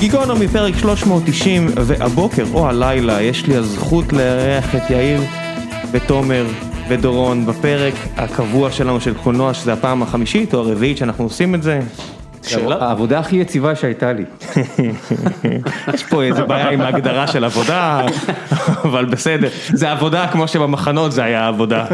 גיגונומי פרק 390, והבוקר או הלילה יש לי הזכות לארח את יאיר ותומר ודורון בפרק הקבוע שלנו של קולנוע, שזה הפעם החמישית או הרביעית שאנחנו עושים את זה. שאלה? העבודה הכי יציבה שהייתה לי. יש פה איזה בעיה עם ההגדרה של עבודה, אבל בסדר, זה עבודה כמו שבמחנות זה היה עבודה.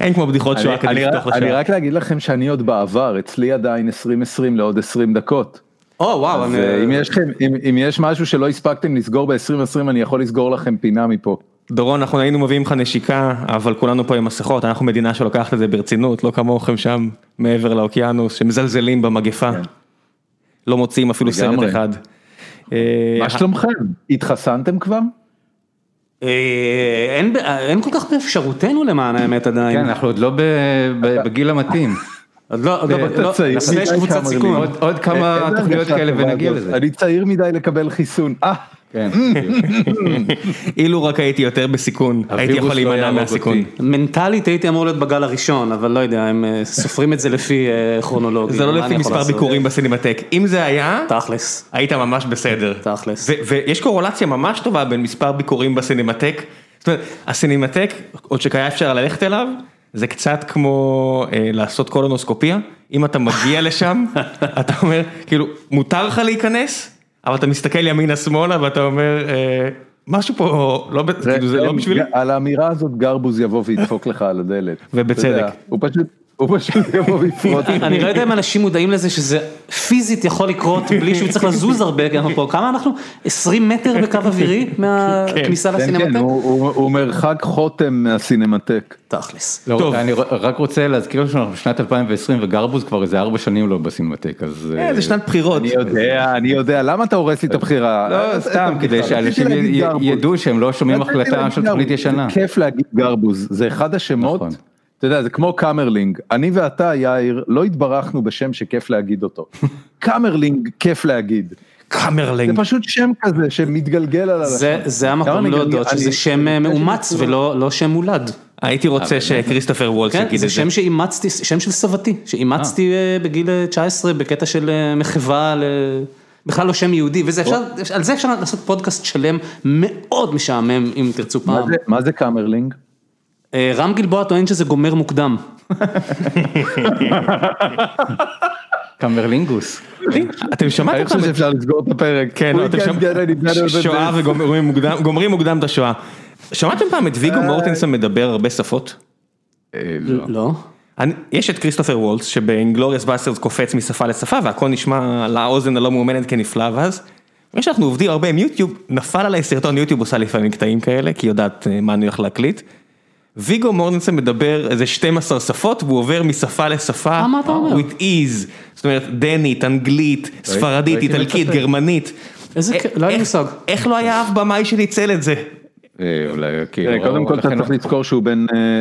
אין כמו בדיחות שואה כדי לפתוח לשעה. אני רק להגיד לכם שאני עוד בעבר, אצלי עדיין 2020 לעוד 20 דקות. או וואו, אז אם יש לכם, אם יש משהו שלא הספקתם לסגור ב-2020 אני יכול לסגור לכם פינה מפה. דורון, אנחנו היינו מביאים לך נשיקה, אבל כולנו פה עם מסכות, אנחנו מדינה שלוקחת את זה ברצינות, לא כמוכם שם מעבר לאוקיינוס, שמזלזלים במגפה, לא מוציאים אפילו סרט אחד. מה שלומכם? התחסנתם כבר? אין כל כך באפשרותנו למען האמת עדיין. כן, אנחנו עוד לא בגיל המתאים. עוד לא, יש קבוצת סיכון. עוד כמה תוכניות כאלה ונגיע לזה. אני צעיר מדי לקבל חיסון. כן. אילו רק הייתי יותר בסיכון, הייתי יכול להימנע מהסיכון. מנטלית הייתי אמור להיות בגל הראשון, אבל לא יודע, הם סופרים את זה לפי כרונולוגיה. זה לא לפי מספר ביקורים בסינמטק, אם זה היה, תכלס, היית ממש בסדר. תכלס. ויש קורולציה ממש טובה בין מספר ביקורים בסינמטק, זאת אומרת, הסינמטק, עוד שהיה אפשר ללכת אליו, זה קצת כמו לעשות קולונוסקופיה, אם אתה מגיע לשם, אתה אומר, כאילו, מותר לך להיכנס? אבל אתה מסתכל ימינה שמאלה ואתה אומר משהו פה לא בשבילי. על האמירה הזאת גרבוז יבוא וידפוק לך על הדלת. ובצדק. הוא פשוט. הוא פשוט יבוא ויפרוט. אני לא יודע אם אנשים מודעים לזה שזה פיזית יכול לקרות בלי שהוא צריך לזוז הרבה, כמה אנחנו? 20 מטר בקו אווירי מהכניסה לסינמטק? הוא מרחק חוטם מהסינמטק. תכלס. אני רק רוצה להזכיר שאנחנו בשנת 2020 וגרבוז כבר איזה 4 שנים לא בסינמטק, אז... זה שנת בחירות. אני יודע, אני יודע, למה אתה הורס לי את הבחירה? לא, סתם, כדי שאנשים ידעו שהם לא שומעים החלטה של תוכנית ישנה. כיף להגיד גרבוז, זה אחד השמות. אתה יודע, זה כמו קאמרלינג, אני ואתה יאיר לא התברכנו בשם שכיף להגיד אותו, קאמרלינג כיף להגיד. קאמרלינג. זה פשוט שם כזה שמתגלגל על הלשון. זה המקום להודות שזה שם מאומץ ולא שם מולד. הייתי רוצה שכריסטופר וולס יגיד את זה. זה שם שאימצתי, שם של סבתי, שאימצתי בגיל 19 בקטע של מחווה. בכלל לא שם יהודי, ועל זה אפשר לעשות פודקאסט שלם מאוד משעמם אם תרצו פעם. מה זה קאמרלינג? רם גלבוע טוען שזה גומר מוקדם. קאמרלינגוס. אתם שמעתם? אני חושב שאפשר לסגור את הפרק. כן, שואה וגומרים מוקדם את השואה. שמעתם פעם את ויגו מורטנסון מדבר הרבה שפות? לא. יש את כריסטופר וולס שב Inglourious Basterds קופץ משפה לשפה והכל נשמע לאוזן הלא מאומנת כנפלא ואז. אחרי שאנחנו עובדים הרבה עם יוטיוב, נפל עליי סרטון יוטיוב עושה לפעמים קטעים כאלה כי יודעת מה אני הולך להקליט. ויגו מורטנסון מדבר איזה 12 שפות והוא עובר משפה לשפה, מה אתה אומר? with ease, זאת אומרת דנית, אנגלית, ספרדית, איטלקית, גרמנית. איזה, לא היה מושג. איך לא היה אף במאי שניצל את זה? קודם כל אתה צריך לזכור שהוא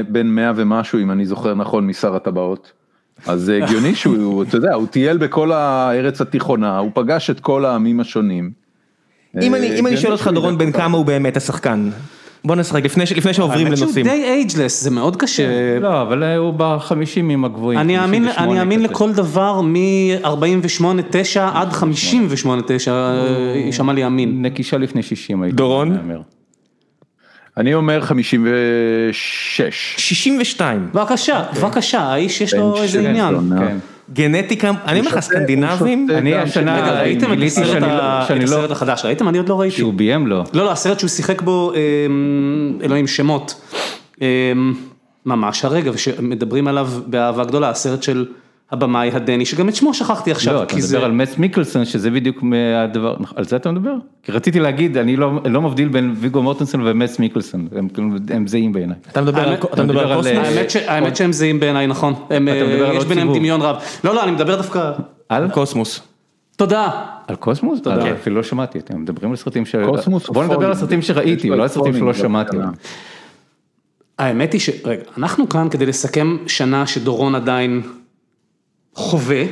בן 100 ומשהו אם אני זוכר נכון משר הטבעות. אז זה הגיוני שהוא, אתה יודע, הוא טייל בכל הארץ התיכונה, הוא פגש את כל העמים השונים. אם אני שואל אותך דורון בן כמה הוא באמת השחקן? בוא נשחק לפני שעוברים לנושאים. האמת שהוא די אייג'לס, זה מאוד קשה. לא, אבל הוא בחמישים עם הגבוהים. אני אאמין לכל דבר מ-48-9 עד 58-9, יישמע לי אמין. נקישה לפני 60 הייתי. דורון? אני אומר 56. 62. בבקשה, בבקשה, האיש יש לו איזה עניין. גנטיקה, אני אומר לך סקנדינבים, אני השנה ראיתם את הסרט החדש, ראיתם? אני עוד לא ראיתי. שהוא ביים לו. לא, לא, הסרט שהוא שיחק בו, אלוהים שמות, ממש הרגע, ושמדברים עליו באהבה גדולה, הסרט של הבמאי הדני, שגם את שמו שכחתי עכשיו. לא, אתה מדבר על מץ מיקלסון, שזה בדיוק מהדבר, על זה אתה מדבר? כי רציתי להגיד, אני לא מבדיל בין ויגו מורטנסון ומץ מיקלסון, הם זהים בעיניי. אתה מדבר על קוסמוס? האמת שהם זהים בעיניי, נכון. יש ביניהם דמיון רב. לא, לא, אני מדבר דווקא... על קוסמוס. תודה. על קוסמוס? תודה. אפילו לא שמעתי, אתם מדברים על סרטים ש... בוא נדבר על סרטים שראיתי, ולא על סרטים שלא שמעתי. האמת היא ש... רגע, אנחנו כאן כדי לסכם שנה שדורון עדיין חווה.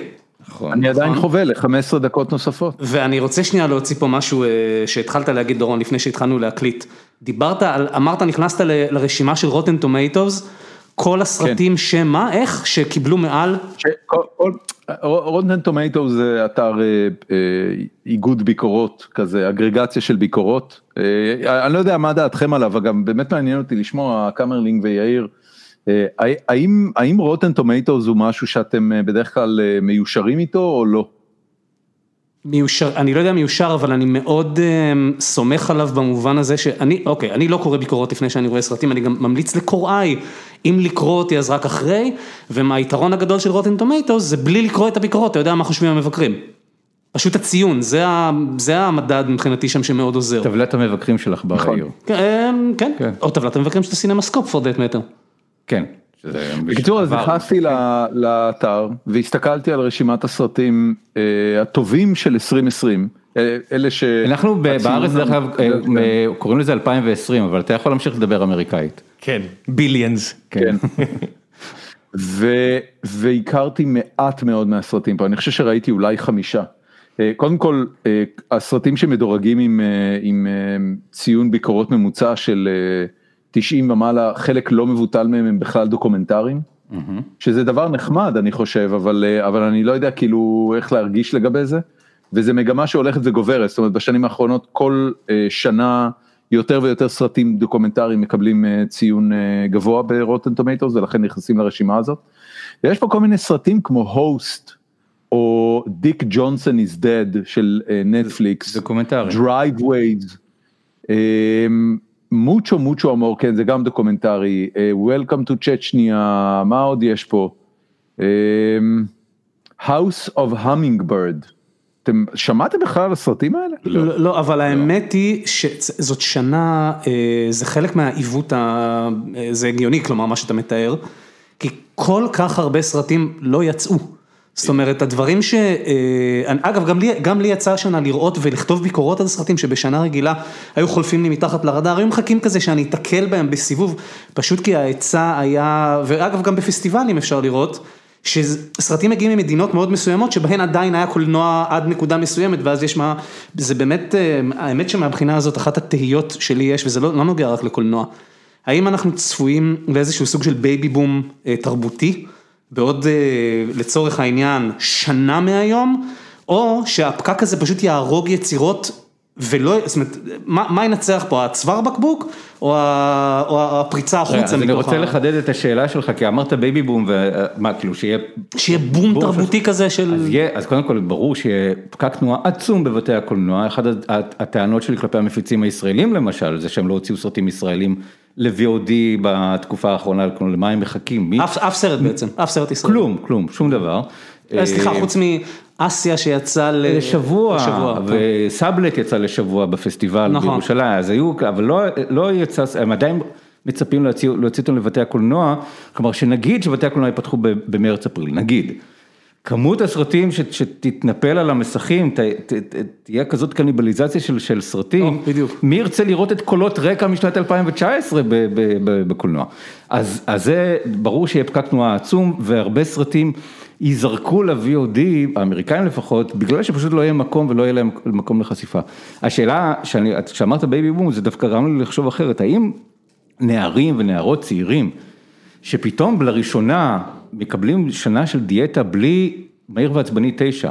אני עדיין חווה ל-15 דקות נוספות. ואני רוצה שנייה להוציא פה משהו שהתחלת להגיד דורון לפני שהתחלנו להקליט. דיברת על, אמרת נכנסת לרשימה של רוטן טומטוס, כל הסרטים שמה, איך, שקיבלו מעל? רוטן טומטו זה אתר איגוד ביקורות כזה אגרגציה של ביקורות אני לא יודע מה דעתכם עליו אגב באמת מעניין אותי לשמוע קמרלינג ויאיר האם האם Rotten Tomatoes הוא משהו שאתם בדרך כלל מיושרים איתו או לא. מיושר, אני לא יודע מיושר אבל אני מאוד uh, סומך עליו במובן הזה שאני, אוקיי, אני לא קורא ביקורות לפני שאני רואה סרטים, אני גם ממליץ לקוראיי, אם לקרוא אותי אז רק אחרי, והיתרון הגדול של Rotten Tomatoes זה בלי לקרוא את הביקורות, אתה יודע מה חושבים המבקרים. פשוט הציון, זה ה, זה המדד מבחינתי שם שמאוד עוזר. טבלת המבקרים שלך בעיר. כן, כן, כן, או טבלת המבקרים של הסינמסקופ for that matter. כן. בקיצור אז נכנסתי לאתר והסתכלתי על רשימת הסרטים הטובים של 2020. אלה ש... אנחנו בארץ דרך אגב קוראים לזה 2020 אבל אתה יכול להמשיך לדבר אמריקאית. כן, ביליאנס. כן. והכרתי מעט מאוד מהסרטים פה, אני חושב שראיתי אולי חמישה. קודם כל הסרטים שמדורגים עם ציון ביקורות ממוצע של 90 ומעלה, חלק לא מבוטל מהם הם בכלל דוקומנטריים, שזה דבר נחמד אני חושב, אבל, אבל אני לא יודע כאילו איך להרגיש לגבי זה, וזה מגמה שהולכת וגוברת, זאת אומרת בשנים האחרונות כל שנה יותר ויותר סרטים דוקומנטריים מקבלים ציון גבוה ב Rotten Tomatoes ולכן נכנסים לרשימה הזאת. ויש פה כל מיני סרטים כמו Host, או Dick Johnson is Dead של נטפליקס, דוקומנטרי, Driveways. Mucho Mucho Amor, כן זה גם דוקומנטרי, Welcome to Chechnya, מה עוד יש פה? House of Hummingbird, אתם שמעתם בכלל על הסרטים האלה? לא, לא אבל האמת היא שזאת שנה, זה חלק מהעיוות, זה הגיוני כלומר מה שאתה מתאר, כי כל כך הרבה סרטים לא יצאו. זאת אומרת, הדברים ש... אגב, גם לי גם לי יצא השנה לראות ולכתוב ביקורות על סרטים שבשנה רגילה היו חולפים לי מתחת לרדאר, היו מחכים כזה שאני אתקל בהם בסיבוב, פשוט כי ההיצע היה, ואגב גם בפסטיבלים אפשר לראות, שסרטים מגיעים ממדינות מאוד מסוימות שבהן עדיין היה קולנוע עד נקודה מסוימת ואז יש מה, זה באמת, האמת שמהבחינה הזאת אחת התהיות שלי יש וזה לא, לא נוגע רק לקולנוע, האם אנחנו צפויים לאיזשהו סוג של baby boom תרבותי? בעוד לצורך העניין שנה מהיום, או שהפקק הזה פשוט יהרוג יצירות ולא, זאת אומרת, מה ינצח פה, הצוואר בקבוק או הפריצה החוצה מתוכה? אני רוצה לחדד את השאלה שלך, כי אמרת baby boom, ומה, כאילו שיהיה... שיהיה בום תרבותי כזה של... אז קודם כל ברור שיהיה פקק תנועה עצום בבתי הקולנוע, אחת הטענות שלי כלפי המפיצים הישראלים למשל, זה שהם לא הוציאו סרטים ישראלים. ל-VOD בתקופה האחרונה, למה הם מחכים? אף סרט בעצם, אף סרט ישראלי. כלום, כלום, שום דבר. סליחה, חוץ מאסיה שיצא לשבוע, וסאבלט יצא לשבוע בפסטיבל בירושלים, אז היו, אבל לא יצא, הם עדיין מצפים להוציא אותם לבתי הקולנוע, כלומר שנגיד שבתי הקולנוע יפתחו במרץ-אפריל, נגיד. כמות הסרטים שתתנפל על המסכים, תהיה כזאת קניבליזציה של סרטים, מי ירצה לראות את קולות רקע משנת 2019 בקולנוע. אז זה ברור שיהיה פקק תנועה עצום והרבה סרטים ייזרקו ל-VOD, האמריקאים לפחות, בגלל שפשוט לא יהיה מקום ולא יהיה להם מקום לחשיפה. השאלה, כשאמרת baby boom, זה דווקא גרם לי לחשוב אחרת, האם נערים ונערות צעירים, שפתאום לראשונה מקבלים שנה של דיאטה בלי מהיר ועצבני תשע,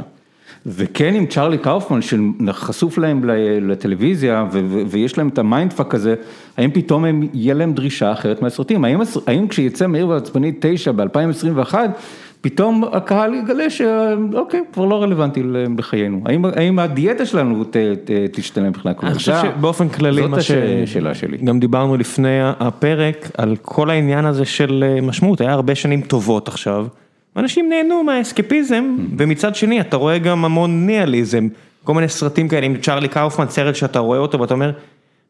וכן עם צ'רלי קאופמן שחשוף להם לטלוויזיה ויש להם את ה mindfuck הזה, האם פתאום הם, יהיה להם דרישה אחרת מהסרטים, האם, האם כשיצא מהיר ועצבני תשע ב-2021, פתאום הקהל יגלה שאוקיי, כבר לא רלוונטי בחיינו, האם, האם הדיאטה שלנו ת, ת, תשתנה מבחינה כזאת, אני חושב שבאופן כללי, זאת השאלה שלי, גם דיברנו לפני הפרק על כל העניין הזה של משמעות, היה הרבה שנים טובות עכשיו, אנשים נהנו מהאסקפיזם, ומצד שני אתה רואה גם המון ניאליזם, כל מיני סרטים כאלה עם צ'ארלי קאופמן, סרט שאתה רואה אותו ואתה אומר,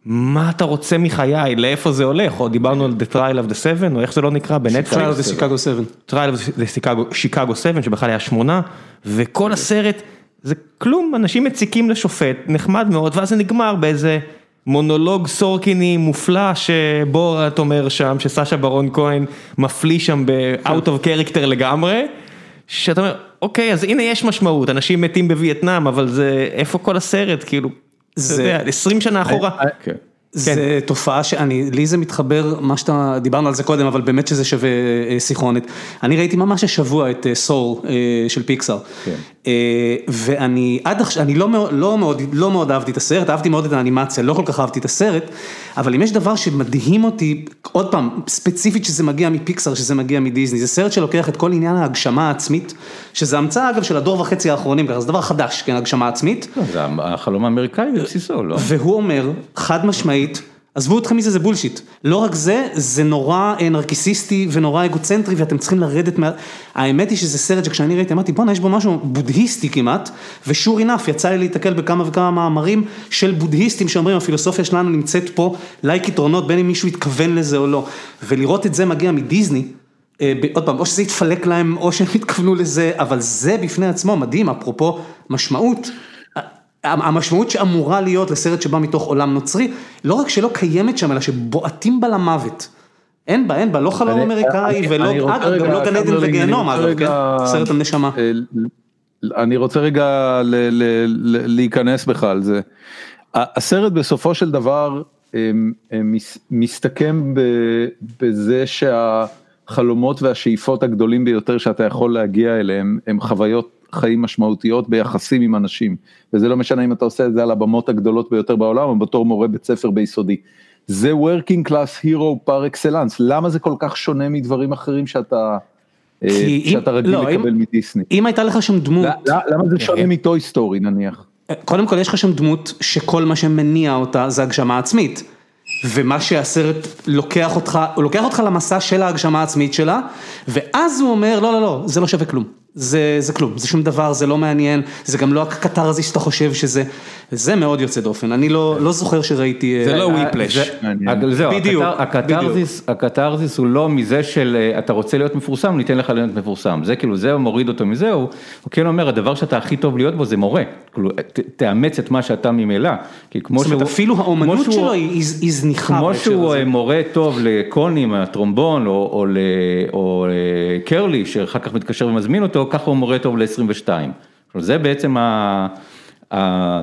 מה אתה רוצה מחיי, לאיפה זה הולך, או דיברנו על The Trial of the Seven, או איך זה לא נקרא בנטפליקס. Trial of the Chicago 7. Trial of the Chicago 7, שבכלל היה שמונה, וכל הסרט, זה כלום, אנשים מציקים לשופט, נחמד מאוד, ואז זה נגמר באיזה מונולוג סורקיני מופלא, שבורת אומר שם, שסשה ברון כהן מפליא שם ב-out of character לגמרי, שאתה אומר, אוקיי, אז הנה יש משמעות, אנשים מתים בווייטנאם, אבל זה, איפה כל הסרט, כאילו. זה 20 שנה אחורה. זה כן. תופעה שאני, לי זה מתחבר, מה שאתה, דיברנו על זה קודם, אבל באמת שזה שווה אה, סיכרונת. אני ראיתי ממש השבוע את אה, אה, של פיקסאר. כן. ואני עד עכשיו, אני לא לא, מאוד, לא מאוד אהבתי את הסרט, אהבתי מאוד את האנימציה, לא כל כך אהבתי את הסרט, אבל אם יש דבר שמדהים אותי, עוד פעם, ספציפית שזה מגיע מפיקסאר, שזה מגיע מדיסני, זה סרט שלוקח את כל עניין ההגשמה העצמית, שזה המצאה אגב של הדור וחצי האחרונים, ככה זה דבר חדש, כן, הגשמה עצמית. לא, זה החלום האמריקאי בבסיסו, לא? והוא אומר, חד משמעית, עזבו אתכם מזה, זה בולשיט. לא רק זה, זה נורא אה, נרקיסיסטי ונורא אגוצנטרי ואתם צריכים לרדת מה... האמת היא שזה סרט שכשאני ראיתי אמרתי בואנה יש בו משהו בודהיסטי כמעט, ושור אינף יצא לי להתקל בכמה וכמה מאמרים של בודהיסטים שאומרים הפילוסופיה שלנו נמצאת פה, לה יתרונות בין אם מישהו התכוון לזה או לא. ולראות את זה מגיע מדיסני, אה, עוד פעם, או שזה יתפלק להם או שהם התכוונו לזה, אבל זה בפני עצמו מדהים, אפרופו משמעות. המשמעות שאמורה להיות לסרט שבא מתוך עולם נוצרי, לא רק שלא קיימת שם, אלא שבועטים בה למוות. אין בה, אין בה, לא חלום אמריקאי ולא, אגב, גם לא גן עדן וגיהנום, אגב, כן? סרט הנשמה. אה, אני רוצה רגע להיכנס בך על זה. הסרט בסופו של דבר מסתכם בזה שהחלומות והשאיפות הגדולים ביותר שאתה יכול להגיע אליהם הם חוויות חיים משמעותיות ביחסים עם אנשים, וזה לא משנה אם אתה עושה את זה על הבמות הגדולות ביותר בעולם או בתור מורה בית ספר ביסודי. זה working class hero par excellence, למה זה כל כך שונה מדברים אחרים שאתה, אה, שאתה רגיל לא, לקבל אם, מדיסני? אם הייתה לך שם דמות... למה זה שונה מטוי סטורי נניח? קודם כל יש לך שם דמות שכל מה שמניע אותה זה הגשמה עצמית. ומה שהסרט לוקח אותך, הוא לוקח אותך למסע של ההגשמה העצמית שלה, ואז הוא אומר, לא, לא, לא, זה לא שווה כלום. זה, זה כלום, זה שום דבר, זה לא מעניין, זה גם לא הקתרזיס שאתה חושב שזה, זה מאוד יוצא דופן, אני לא, לא זוכר שראיתי... זה לא וויפלש. זהו, בדיוק, הקתרזיס, הקתרזיס הוא לא מזה של אה, אתה רוצה להיות מפורסם, ניתן לך להיות מפורסם, זה כאילו, זה מוריד אותו מזה, הוא כן אומר, הדבר שאתה הכי טוב להיות בו זה מורה, כאילו, תאמץ את מה שאתה ממילא, כי כמו שהוא... זאת אומרת, אפילו האומנות שלו היא זניחה. כמו שהוא מורה טוב לקוני מהטרומבון, או לקרלי, שאחר כך מתקשר ומזמין אותו, ככה הוא מורה טוב ל-22. זה בעצם ה...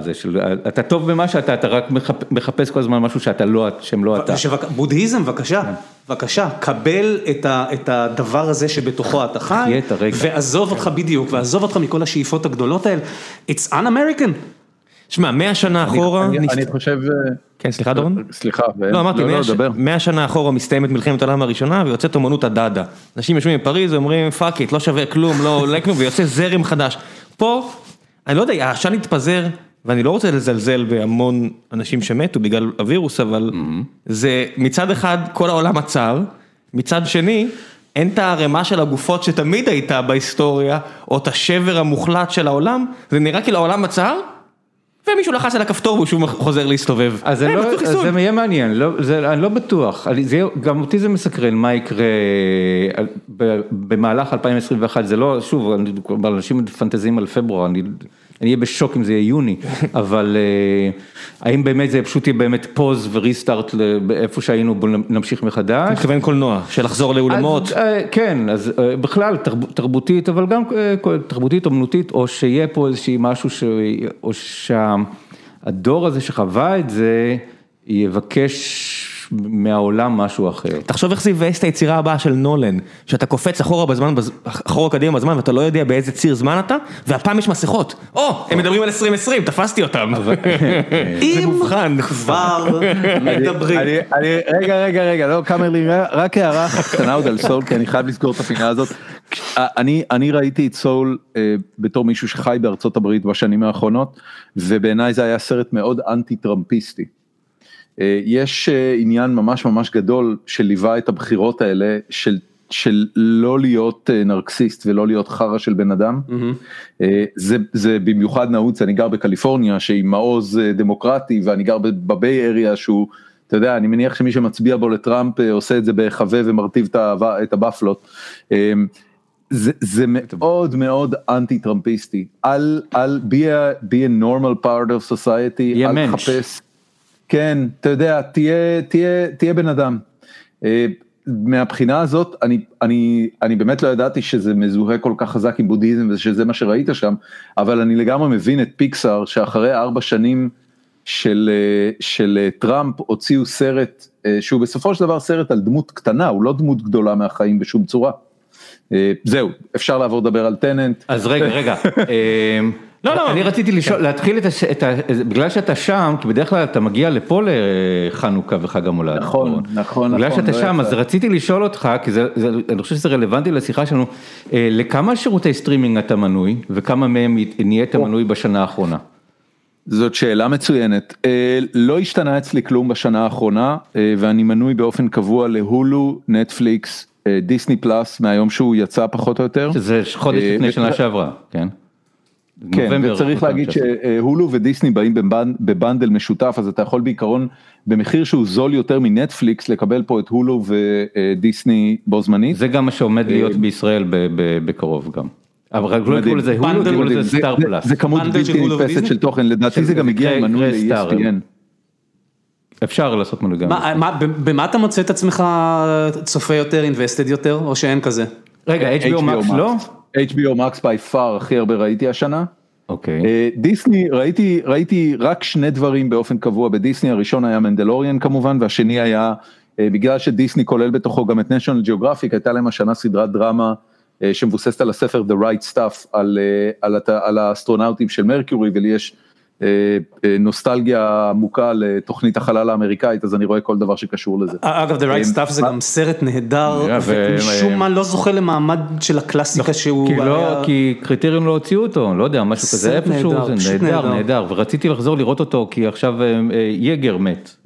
זה של, אתה טוב במה שאתה, אתה רק מחפש כל הזמן משהו שאתה לא, שהם לא אתה. בודהיזם, בבקשה, כן. בבקשה, קבל את הדבר הזה שבתוכו אתה חי, ועזוב אותך בדיוק, ועזוב אותך מכל השאיפות הגדולות האלה, it's un-American. שמע, מאה שנה אחורה, אני חושב, כן סליחה דורון, סליחה, לא אמרתי, לא, מאה שנה אחורה מסתיימת מלחמת העולם הראשונה ויוצאת אומנות הדאדה, אנשים יושבים בפריז ואומרים fuck it, לא שווה כלום, לא עולה כלום, ויוצא זרם חדש, פה, אני לא יודע, העשן התפזר, ואני לא רוצה לזלזל בהמון אנשים שמתו בגלל הווירוס, אבל זה מצד אחד כל העולם עצר, מצד שני, אין את הערימה של הגופות שתמיד הייתה בהיסטוריה, או את השבר המוחלט של העולם, זה נראה כאילו העולם עצר. ומישהו לחץ על הכפתור והוא שוב חוזר להסתובב. אז זה, לא, זה יהיה מעניין, לא, זה, אני לא בטוח, זה, גם אותי זה מסקרן מה יקרה במהלך 2021, זה לא, שוב, אנשים מפנטזים על פברואר, אני אני אהיה בשוק אם זה יהיה יוני, אבל אה, האם באמת זה פשוט יהיה באמת פוז וריסטארט איפה שהיינו, בוא נמשיך מחדש. אתה מתכוון קולנוע, של לחזור לאולמות. אה, כן, אז אה, בכלל תרבותית, אבל גם תרבותית, אומנותית, או שיהיה פה איזושהי משהו, או שהדור הזה שחווה את זה, יבקש מהעולם משהו אחר. תחשוב איך זה יבאס את היצירה הבאה של נולן, שאתה קופץ אחורה בזמן, אחורה קדימה בזמן ואתה לא יודע באיזה ציר זמן אתה, והפעם יש מסכות. או, הם מדברים על 2020, תפסתי אותם. אם כבר מדברים. רגע, רגע, רגע, לא, קאמרלי, רק הערה קטנה עוד על סול, כי אני חייב לסגור את הפינה הזאת. אני ראיתי את סול אה, בתור מישהו שחי בארצות הברית בשנים האחרונות, ובעיניי זה היה סרט מאוד אנטי טראמפיסטי. אה, יש אה, עניין ממש ממש גדול שליווה את הבחירות האלה של של לא להיות אה, נרקסיסט ולא להיות חרא של בן אדם. Mm-hmm. זה, זה במיוחד נעוץ, אני גר בקליפורניה שהיא מעוז דמוקרטי ואני גר בביי אריה שהוא, אתה יודע, אני מניח שמי שמצביע בו לטראמפ עושה את זה בהיחווה ומרטיב את הבפלות. זה, זה מאוד מאוד אנטי טראמפיסטי, אל, אל be a, be a normal part of society, אל תחפש. כן, אתה יודע, תהיה, תהיה, תהיה בן אדם. אה, מהבחינה הזאת, אני, אני, אני באמת לא ידעתי שזה מזוהה כל כך חזק עם בודהיזם ושזה מה שראית שם, אבל אני לגמרי מבין את פיקסאר שאחרי ארבע שנים של, של טראמפ הוציאו סרט שהוא בסופו של דבר סרט על דמות קטנה, הוא לא דמות גדולה מהחיים בשום צורה. זהו, אפשר לעבור לדבר על טננט. אז רגע, רגע. לא, לא, אני רציתי לשאול, להתחיל את ה... בגלל שאתה שם, כי בדרך כלל אתה מגיע לפה לחנוכה וחג המולד. נכון, נכון, נכון. בגלל שאתה שם, אז רציתי לשאול אותך, כי אני חושב שזה רלוונטי לשיחה שלנו, לכמה שירותי סטרימינג אתה מנוי, וכמה מהם נהיית מנוי בשנה האחרונה? זאת שאלה מצוינת, לא השתנה אצלי כלום בשנה האחרונה, ואני מנוי באופן קבוע להולו, נטפליקס, דיסני פלאס, מהיום שהוא יצא פחות או יותר. שזה חודש לפני שנה שעברה, כן? כן, וצריך להגיד שהולו ודיסני באים בבנדל משותף, אז אתה יכול בעיקרון במחיר שהוא זול יותר מנטפליקס לקבל פה את הולו ודיסני בו זמנית. זה גם מה שעומד להיות בישראל בקרוב גם. אבל רק לא יקראו לזה הולו, יקראו לזה סטאר פלאס. זה כמות בלתי נתפסת של תוכן, לדעתי זה גם הגיע עם מנוי ל-ESPN. אפשר לעשות מנוי גם. במה אתה מוצא את עצמך צופה יותר, אינבסטד יותר, או שאין כזה? רגע, HBO Max לא? HBO Max by far הכי הרבה ראיתי השנה. אוקיי. דיסני, ראיתי, ראיתי רק שני דברים באופן קבוע בדיסני, הראשון היה מנדלוריאן כמובן, והשני היה, בגלל שדיסני כולל בתוכו גם את national geographic, הייתה להם השנה סדרת דרמה שמבוססת על הספר The Right Stuff, על, על, על האסטרונאוטים של מרקיורי, ולי יש נוסטלגיה עמוקה לתוכנית החלל האמריקאית, אז אני רואה כל דבר שקשור לזה. אגב, The Right Stuff זה גם סרט נהדר, ומשום מה לא זוכה למעמד של הקלאסיקה שהוא... כי קריטריון לא הוציאו אותו, לא יודע, משהו כזה איפשהו, זה נהדר, נהדר, ורציתי לחזור לראות אותו, כי עכשיו יגר מת.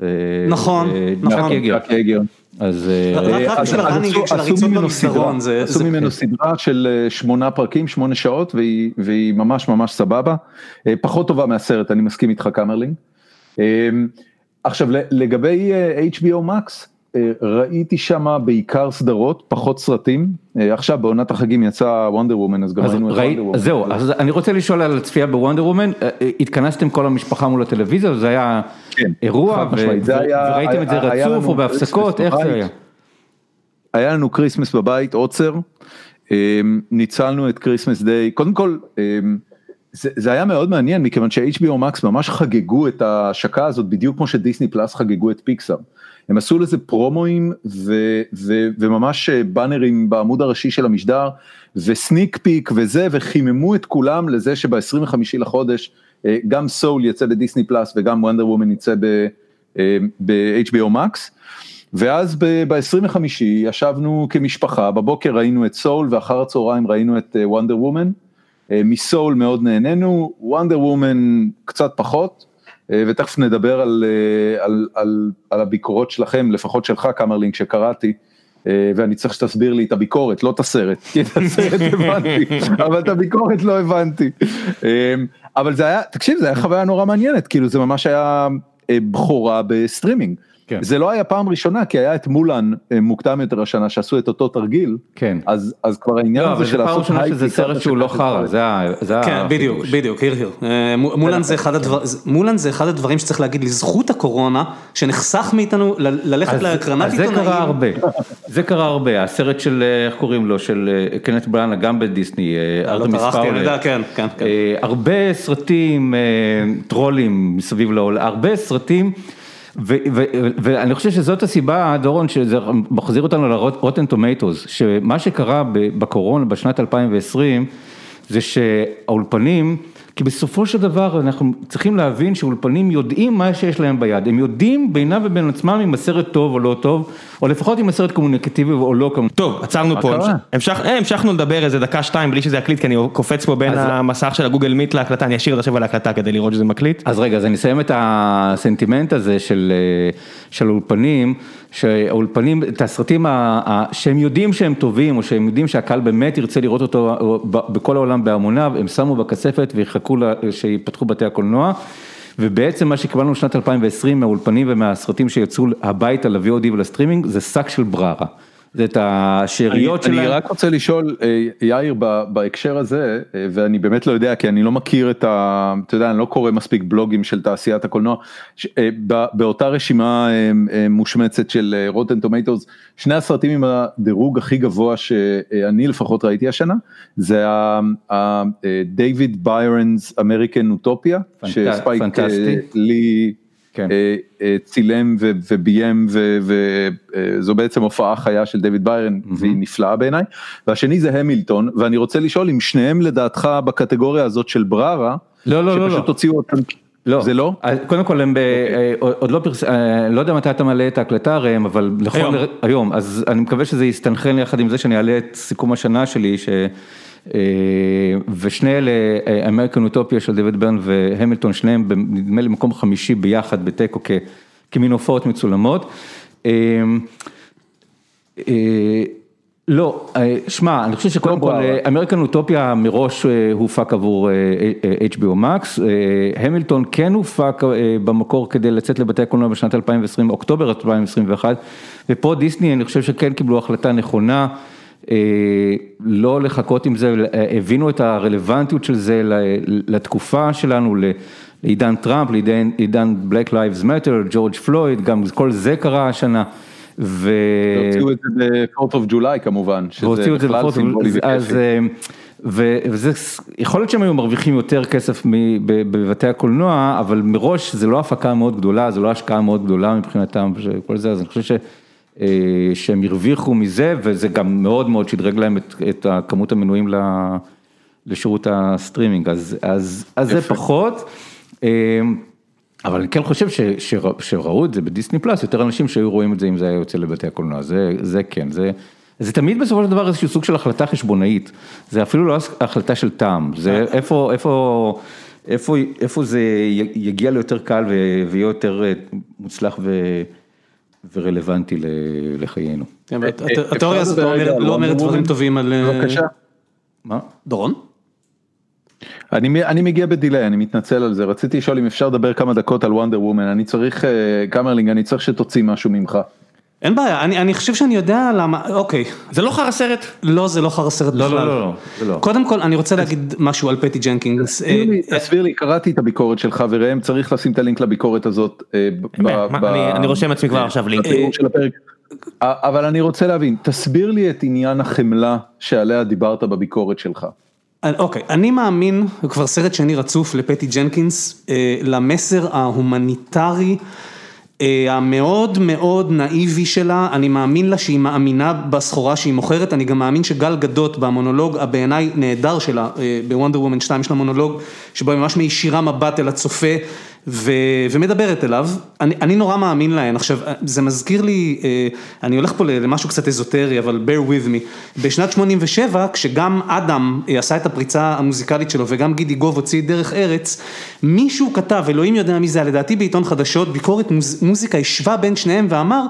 נכון, נכון. אז עשו ממנו סדרה. של שמונה פרקים, שמונה שעות, והיא ממש ממש סבבה, פחות טובה מהסרט, אני מסכים איתך קמרלינג. עכשיו לגבי HBO Max, ראיתי שם בעיקר סדרות, פחות סרטים, עכשיו בעונת החגים יצא וונדר וומן, אז גם ראינו את וונדר וומן. זהו, אז אני רוצה לשאול על הצפייה בוונדר וומן, התכנסתם כל המשפחה מול הטלוויזיה, זה היה אירוע, וראיתם את זה רצוף או בהפסקות, איך זה היה? היה לנו כריסמס בבית, עוצר, ניצלנו את Christmas Day, קודם כל, זה היה מאוד מעניין מכיוון ש-HBO Max ממש חגגו את ההשקה הזאת בדיוק כמו שדיסני פלאס חגגו את פיקסאר. הם עשו לזה פרומואים ו- ו- וממש באנרים בעמוד הראשי של המשדר וסניק פיק וזה וחיממו את כולם לזה שב-25 לחודש גם סול יצא בדיסני פלאס וגם וונדר וומן יצא ב-HBO Max. ואז ב-25 ישבנו כמשפחה, בבוקר ראינו את סול ואחר הצהריים ראינו את וונדר וומן. מסול מאוד נהנינו, וונדר וומן קצת פחות. ותכף נדבר על, על, על, על הביקורות שלכם, לפחות שלך קמרלינג שקראתי, ואני צריך שתסביר לי את הביקורת, לא את הסרט, כי את הסרט הבנתי, אבל את הביקורת לא הבנתי. אבל זה היה, תקשיב, זה היה חוויה נורא מעניינת, כאילו זה ממש היה בכורה בסטרימינג. כן. זה לא היה פעם ראשונה כי היה את מולן מוקדם יותר השנה שעשו את אותו תרגיל, כן. אז, אז כבר העניין לא, הזה של לעשות hot take, שזה סרט שהוא לא חרא, זה היה, כן בדיוק, בדיוק, hear hear, מולן זה אחד הדברים, מולן זה אחד הדברים שצריך להגיד לזכות הקורונה, שנחסך מאיתנו ללכת להקרנת עיתונאים. זה קרה הרבה, זה קרה הרבה, הסרט של, איך קוראים לו, של קנט בלאנה גם בדיסני, ארתמיס פאולר, כן, כן, כן. הרבה סרטים טרולים מסביב לעולם, הרבה סרטים. ואני חושב שזאת הסיבה, דורון, שזה מחזיר אותנו לרוטן טומטוס, שמה שקרה בקורונה בשנת 2020, זה שהאולפנים, כי בסופו של דבר אנחנו צריכים להבין שאולפנים יודעים מה שיש להם ביד, הם יודעים בינם ובין עצמם אם הסרט טוב או לא טוב, או לפחות אם הסרט קומוניקטיבי או לא קומוניקטיבי. טוב, עצרנו פה, המשכנו לדבר איזה דקה שתיים בלי שזה יקליט, כי אני קופץ פה בין המסך של הגוגל מיט להקלטה, אני אשאיר את עכשיו על ההקלטה כדי לראות שזה מקליט. אז רגע, אז אני אסיים את הסנטימנט הזה של אולפנים, שהאולפנים, את הסרטים שהם יודעים שהם טובים, או שהם יודעים שהקהל באמת ירצה לראות אותו בכל העולם בהמוניו, הם שמו בכספת ויחכו שיפתחו בתי הקולנוע. ובעצם מה שקיבלנו בשנת 2020 מהאולפנים ומהסרטים שיצאו הביתה ל-VOD ולסטרימינג זה שק של בררה. זה את השאריות שלהם. אני רק רוצה לשאול, יאיר, בהקשר הזה, ואני באמת לא יודע, כי אני לא מכיר את ה... אתה יודע, אני לא קורא מספיק בלוגים של תעשיית הקולנוע, באותה רשימה מושמצת של רוטן טומטוס, שני הסרטים עם הדירוג הכי גבוה שאני לפחות ראיתי השנה, זה ה-David Byron's American Utopia, פנטסטי. לי... כן. צילם וביים וזו בעצם הופעה חיה של דויד ביירן והיא נפלאה בעיניי, והשני זה המילטון ואני רוצה לשאול אם שניהם לדעתך בקטגוריה הזאת של ברארה, לא לא לא, שפשוט הוציאו אותם. לא, זה לא? קודם כל הם ב... אוקיי. עוד לא פרס... לא יודע מתי אתה מעלה את ההקלטה ראם, אבל לכל... היום, אז אני מקווה שזה יסתנכרן יחד עם זה שאני אעלה את סיכום השנה שלי, ש... ושני אלה, אמריקן אוטופיה של דויד ברן והמילטון, שניהם נדמה לי מקום חמישי ביחד בתיקו כמין הופעות מצולמות. לא, שמע, אני חושב שקודם כל אמריקן אוטופיה מראש הופק עבור HBO Max, המילטון כן הופק במקור כדי לצאת לבתי הקולנוע בשנת 2020, אוקטובר 2021, ופה דיסני אני חושב שכן קיבלו החלטה נכונה. לא לחכות עם זה, הבינו את הרלוונטיות של זה לתקופה שלנו, לעידן טראמפ, לעידן Black Lives Matter, ג'ורג' פלויד, גם כל זה קרה השנה. והוציאו את זה ב-4th of July כמובן, שזה בכלל סימבולי וכיפי. וזה, יכול להיות שהם היו מרוויחים יותר כסף בבתי הקולנוע, אבל מראש זה לא הפקה מאוד גדולה, זה לא השקעה מאוד גדולה מבחינתם וכל זה, אז אני חושב ש... שהם הרוויחו מזה, וזה גם מאוד מאוד שדרג להם את את כמות המנויים לשירות הסטרימינג, אז אז, אז זה פחות. אבל אני כן חושב שראו את זה בדיסני פלאס, יותר אנשים שהיו רואים את זה אם זה היה יוצא לבתי הקולנוע, זה זה כן, זה זה תמיד בסופו של דבר איזשהו סוג של החלטה חשבונאית, זה אפילו לא החלטה של טעם, זה איפה איפה איפה איפה זה יגיע ליותר קל ויהיה יותר מוצלח ו... ורלוונטי לחיינו. כן, התיאוריה הזאת לא אומרת דברים טובים על... בבקשה. מה? דורון? אני אני מגיע ב delay, אני מתנצל על זה, רציתי לשאול אם אפשר לדבר כמה דקות על וונדר וומן, אני צריך, קמרלינג, אני צריך שתוציא משהו ממך. אין בעיה, אני אני חושב שאני יודע למה, אוקיי. זה לא חרא סרט? לא, זה לא חרא סרט בכלל. לא, לא, לא, לא. קודם כל, אני רוצה להגיד משהו על פטי ג'נקינס. תסביר לי, קראתי את הביקורת שלך וראם צריך לשים את הלינק לביקורת הזאת. אני רושם עצמי כבר עכשיו לינק. אבל אני רוצה להבין, תסביר לי את עניין החמלה שעליה דיברת בביקורת שלך. אוקיי, אני מאמין, כבר סרט שני רצוף לפטי ג'נקינס, למסר ההומניטרי. המאוד מאוד נאיבי שלה, אני מאמין לה שהיא מאמינה בסחורה שהיא מוכרת, אני גם מאמין שגל גדות במונולוג הבעיניי נהדר שלה, בוונדר וומן 2 יש לה מונולוג, שבו היא ממש מישירה מבט אל הצופה. ומדברת אליו, אני אני נורא מאמין להן, עכשיו זה מזכיר לי, אני הולך פה למשהו קצת אזוטרי, אבל bear with me, בשנת 87 כשגם אדם עשה את הפריצה המוזיקלית שלו וגם גידי גוב הוציא דרך ארץ, מישהו כתב, אלוהים יודע מי זה, לדעתי בעיתון חדשות, ביקורת מוזיקה השווה בין שניהם ואמר,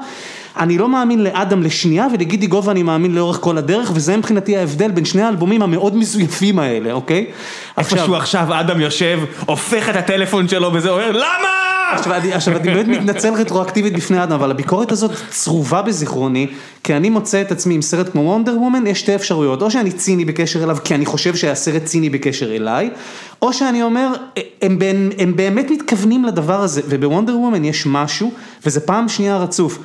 אני לא מאמין לאדם לשנייה ולגידי גוב אני מאמין לאורך כל הדרך וזה מבחינתי ההבדל בין שני האלבומים המאוד מזויפים האלה, אוקיי? איפשהו עכשיו אדם יושב, הופך את הטלפון שלו וזה אומר למה? עכשיו אני באמת מתנצל רטרואקטיבית בפני אדם, אבל הביקורת הזאת צרובה בזיכרוני, כי אני מוצא את עצמי עם סרט כמו וונדר וומן, יש שתי אפשרויות, או שאני ציני בקשר אליו כי אני חושב שהסרט ציני בקשר אליי, או שאני אומר, הם הם באמת מתכוונים לדבר הזה, ובוונדר וומן יש משהו, וזה פעם שנייה רצוף.